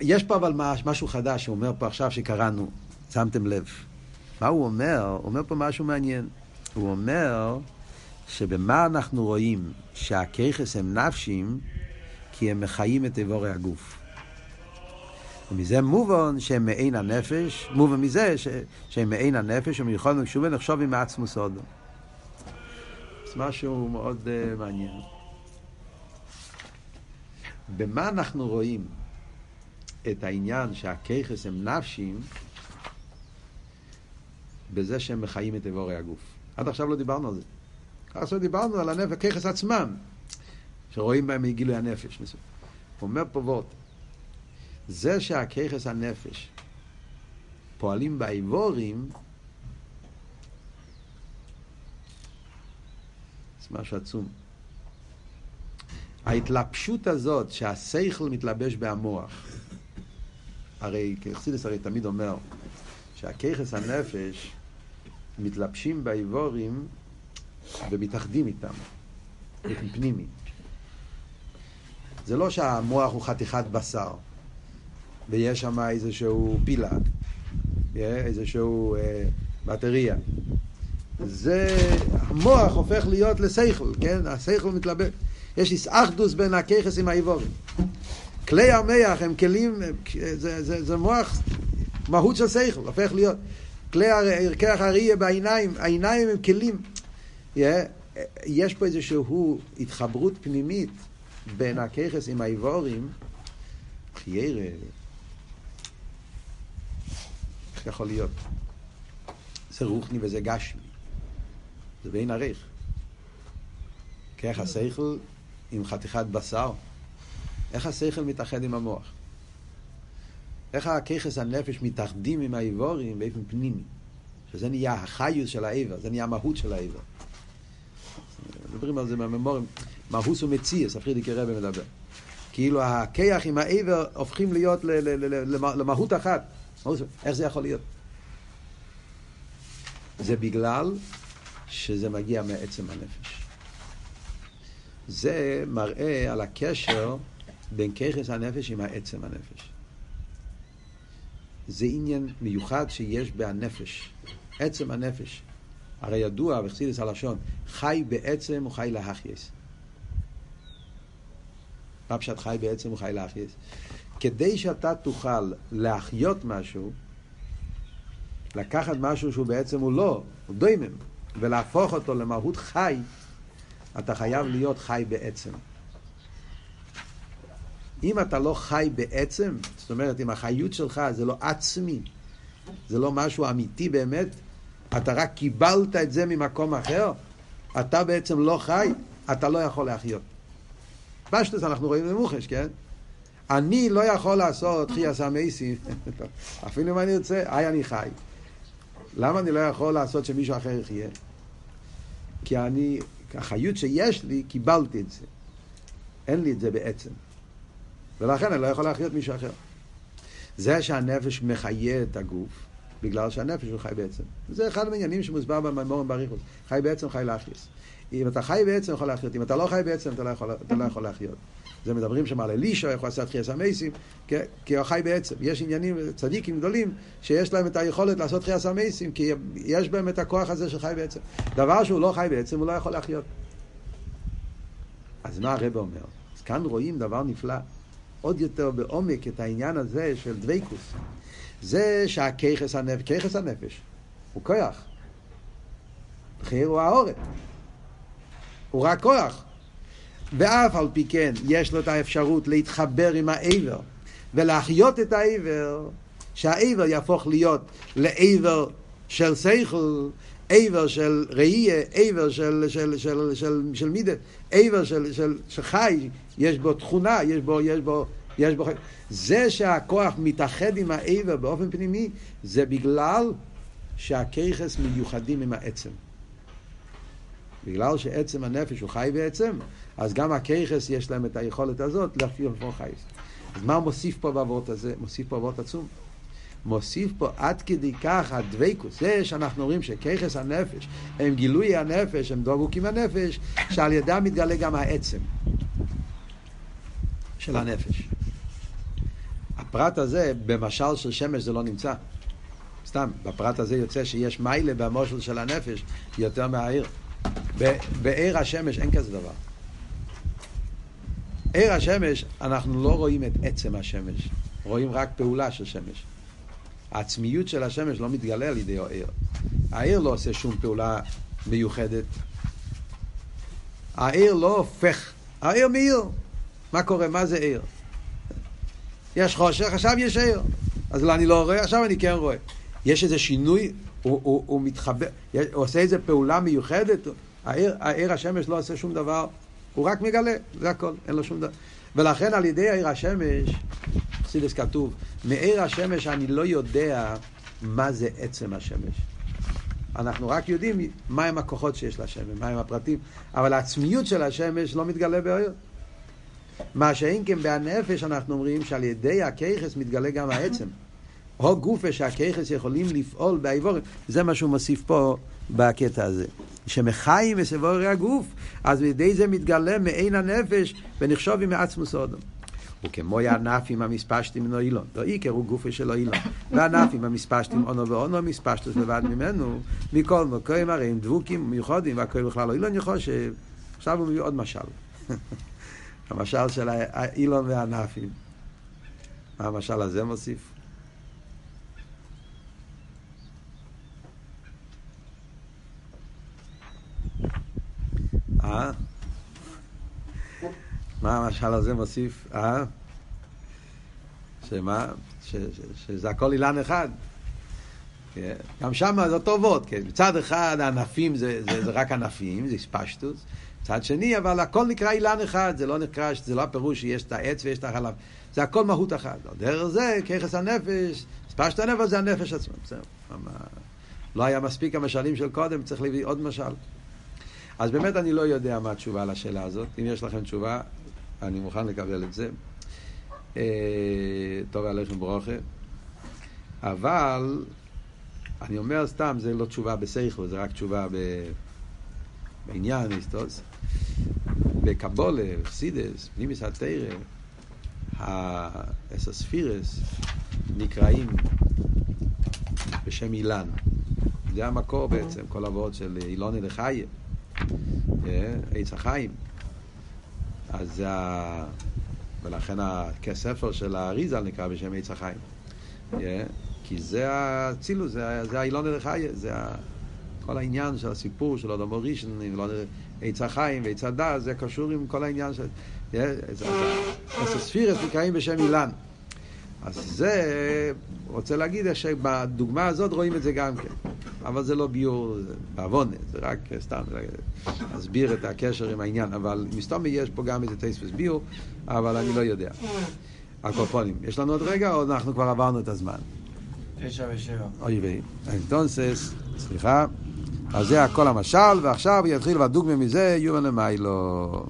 Speaker 1: יש פה אבל משהו חדש שהוא אומר פה עכשיו שקראנו, שמתם לב. מה הוא אומר? הוא אומר פה משהו מעניין. הוא אומר שבמה אנחנו רואים שהכיכס הם נפשים כי הם מחיים את איבורי הגוף. ומזה מובן שהם מעין הנפש, מובן מזה ש, שהם מעין הנפש ומיוחד וקשובה נחשוב עם עצמוס אודו. זה משהו מאוד uh, מעניין. במה אנחנו רואים את העניין שהכיכס הם נפשים בזה שהם מחיים את איבורי הגוף. עד עכשיו לא דיברנו על זה. עכשיו דיברנו על הנפש, הכיכס עצמם, שרואים בהם מגילוי הנפש. הוא אומר פה וורט, זה שהכיכס הנפש פועלים באיבורים, זה משהו עצום. ההתלבשות הזאת שהשכל מתלבש בהמוח, הרי כחסידס הרי תמיד אומר שהכיכס הנפש מתלבשים באיבורים ומתאחדים איתם, פנימי. זה לא שהמוח הוא חתיכת בשר ויש שם איזשהו פילאג, איזשהו אה, בטריה. זה, המוח הופך להיות לשכל, כן? השכל מתלבש. יש איסאחדוס בין הכיכס עם האיבורים. כלי המח הם כלים, זה, זה, זה מוח, מהות של שכל, הופך להיות. כלי כרך הראייה בעיניים, העיניים הם כלים. Yeah, יש פה איזושהי התחברות פנימית בין הככס עם האיבורים, חיירה. איך יכול להיות? זה רוחני וזה גשמי. זה בין ערך. כרך השכל עם חתיכת בשר. איך השכל מתאחד עם המוח? איך הככס הנפש מתאחדים עם האיבורים באופן פנימי? שזה נהיה החיוס של העבר, זה נהיה המהות של העבר. מדברים על זה מהממורים, מהוס ומציאס, הפרידיקי רבי מדבר. כאילו הכיח עם העבר הופכים להיות למהות אחת. איך זה יכול להיות? זה בגלל שזה מגיע מעצם הנפש. זה מראה על הקשר בין ככס הנפש עם העצם הנפש. זה עניין מיוחד שיש בהנפש, עצם הנפש. הרי ידוע בחסידס הלשון, חי בעצם הוא חי להחייס. מה פשט חי בעצם הוא חי להחייס? כדי שאתה תוכל להחיות משהו, לקחת משהו שהוא בעצם הוא לא, הוא דוימם, ולהפוך אותו למהות חי, אתה חייב להיות חי בעצם. אם אתה לא חי בעצם, זאת אומרת, אם החיות שלך זה לא עצמי, זה לא משהו אמיתי באמת, אתה רק קיבלת את זה ממקום אחר, אתה בעצם לא חי, אתה לא יכול להחיות. פשטוס אנחנו רואים במוחש, כן? אני לא יכול לעשות חייס המייסים, [LAUGHS] אפילו אם אני רוצה, היי אני חי. למה אני לא יכול לעשות שמישהו אחר יחיה? כי אני, החיות שיש לי, קיבלתי את זה. אין לי את זה בעצם. ולכן אני לא יכול להחיות מישהו אחר. זה שהנפש מחיה את הגוף, בגלל שהנפש הוא חי בעצם. זה אחד מהעניינים שמוסבר במימורים בריחוס. חי בעצם חי להחייס. אם אתה חי בעצם, יכול להחיות. אם אתה לא חי בעצם, אתה לא יכול, אתה לא יכול להחיות. זה מדברים שם על אלישע, איך הוא עשה תחייה סמייסים, כי הוא חי בעצם. יש עניינים, צדיקים גדולים, שיש להם את היכולת לעשות תחייה סמייסים, כי יש בהם את הכוח הזה של חי בעצם. דבר שהוא לא חי בעצם, הוא לא יכול להחיות. אז מה הרב אומר? אז כאן רואים דבר נפלא, עוד יותר בעומק את העניין הזה של דבייקוס. זה שהכיכס הנפש, כיכס הנפש, הוא כוח. בחיר הוא העורף. הוא רק כוח. ואף על פי כן יש לו את האפשרות להתחבר עם העבר ולהחיות את העבר, שהעבר יהפוך להיות לעבר של שכל, עבר של ראייה, עבר של, של, של, של, של מידה, עבר של, של, של חי, יש בו תכונה, יש בו, יש בו, יש בו... זה שהכוח מתאחד עם העבר באופן פנימי, זה בגלל שהכיכס מיוחדים עם העצם. בגלל שעצם הנפש הוא חי בעצם, אז גם הכיכס יש להם את היכולת הזאת להפעיל כמו חייס. אז מה מוסיף פה בעבוד הזה? מוסיף פה בעבוד עצום. מוסיף פה עד כדי כך הדבקוס, זה שאנחנו רואים שכיכס הנפש הם גילוי הנפש, הם דבוקים הנפש, שעל ידם מתגלה גם העצם של הנפש. הפרט הזה, במשל של שמש זה לא נמצא. סתם, בפרט הזה יוצא שיש מיילה במושל של הנפש יותר מהעיר. בעיר השמש אין כזה דבר. עיר השמש, אנחנו לא רואים את עצם השמש, רואים רק פעולה של שמש. העצמיות של השמש לא מתגלה על ידי העיר. העיר לא עושה שום פעולה מיוחדת. העיר לא הופך, העיר מאיר. מה קורה? מה זה עיר? יש חושך, עכשיו יש עיר. אז לא, אני לא רואה, עכשיו אני כן רואה. יש איזה שינוי, הוא, הוא, הוא מתחבר, הוא עושה איזה פעולה מיוחדת. העיר, העיר השמש לא עושה שום דבר, הוא רק מגלה, זה הכל, אין לו שום דבר. ולכן על ידי העיר השמש, חסידס כתוב, מעיר השמש אני לא יודע מה זה עצם השמש. אנחנו רק יודעים מהם הכוחות שיש לשמש, מהם הפרטים, אבל העצמיות של השמש לא מתגלה בעיר. מה שאין כן בהנפש אנחנו אומרים שעל ידי הכיכס מתגלה גם העצם. או גופה שהכיכס יכולים לפעול באיבורים, זה מה שהוא מוסיף פה בקטע הזה. שמחיים מסבורי הגוף, אז בידי זה מתגלה מעין הנפש ונחשוב עם מעצמוס אודום. וכמו הענפים המספשתים מן אילון, לא עיקרו גופו של אילון, והענפים המספשתים אונו ואונו מספשטוס לבד ממנו, מכל מקום הרי הם דבוקים מיוחדים, והכל בכלל לא אילון ש... עכשיו הוא מביא עוד משל. [LAUGHS] המשל של האילון והענפים. מה המשל הזה מוסיף? אה? מה המשל הזה מוסיף? אה? שמה? ש, ש, שזה הכל אילן אחד. כן? גם שם זה אותו וורד, כן? מצד אחד הענפים זה, זה, זה רק ענפים, זה ספשטוס. מצד שני, אבל הכל נקרא אילן אחד, זה לא נקרא, זה לא הפירוש שיש את העץ ויש את החלב. זה הכל מהות אחת. דרך זה, ככס הנפש, ספשט הנפש זה הנפש עצמו. בסדר. לא היה מספיק המשלים של קודם, צריך להביא עוד משל. אז באמת אני לא יודע מה התשובה לשאלה הזאת. אם יש לכם תשובה, אני מוכן לקבל את זה. אה, טוב עליכם ברוכה. אבל, אני אומר סתם, זה לא תשובה בסייכו, זה רק תשובה ב... בעניין, היסטוס. בקבולה, חסידס, פנימיס התרא, האסספירס נקראים בשם אילן. זה המקור בעצם, כל הוורד של אילוני לחייב. אה, עץ החיים. אז זה ה... ולכן הספר של האריזה נקרא בשם עץ החיים. אה, כי זה האצילוס, זה האילון אלחיה, זה כל העניין של הסיפור של אדמו ראשון, עץ החיים ועץ הדס, זה קשור עם כל העניין של... אה, אז הספירס נקראים בשם אילן. אז זה, רוצה להגיד שבדוגמה הזאת רואים את זה גם כן. אבל זה לא ביור בעוונה, זה רק סתם להסביר את הקשר עם העניין. אבל מסתום יש פה גם איזה טייספס ביור, אבל אני לא יודע. הקופונים. יש לנו עוד רגע או אנחנו כבר עברנו את הזמן?
Speaker 2: תשע ושבע.
Speaker 1: אוי ויי. אינטונסס, סליחה, אז זה הכל המשל, ועכשיו יתחיל והדוגמה מזה יובן למיילו.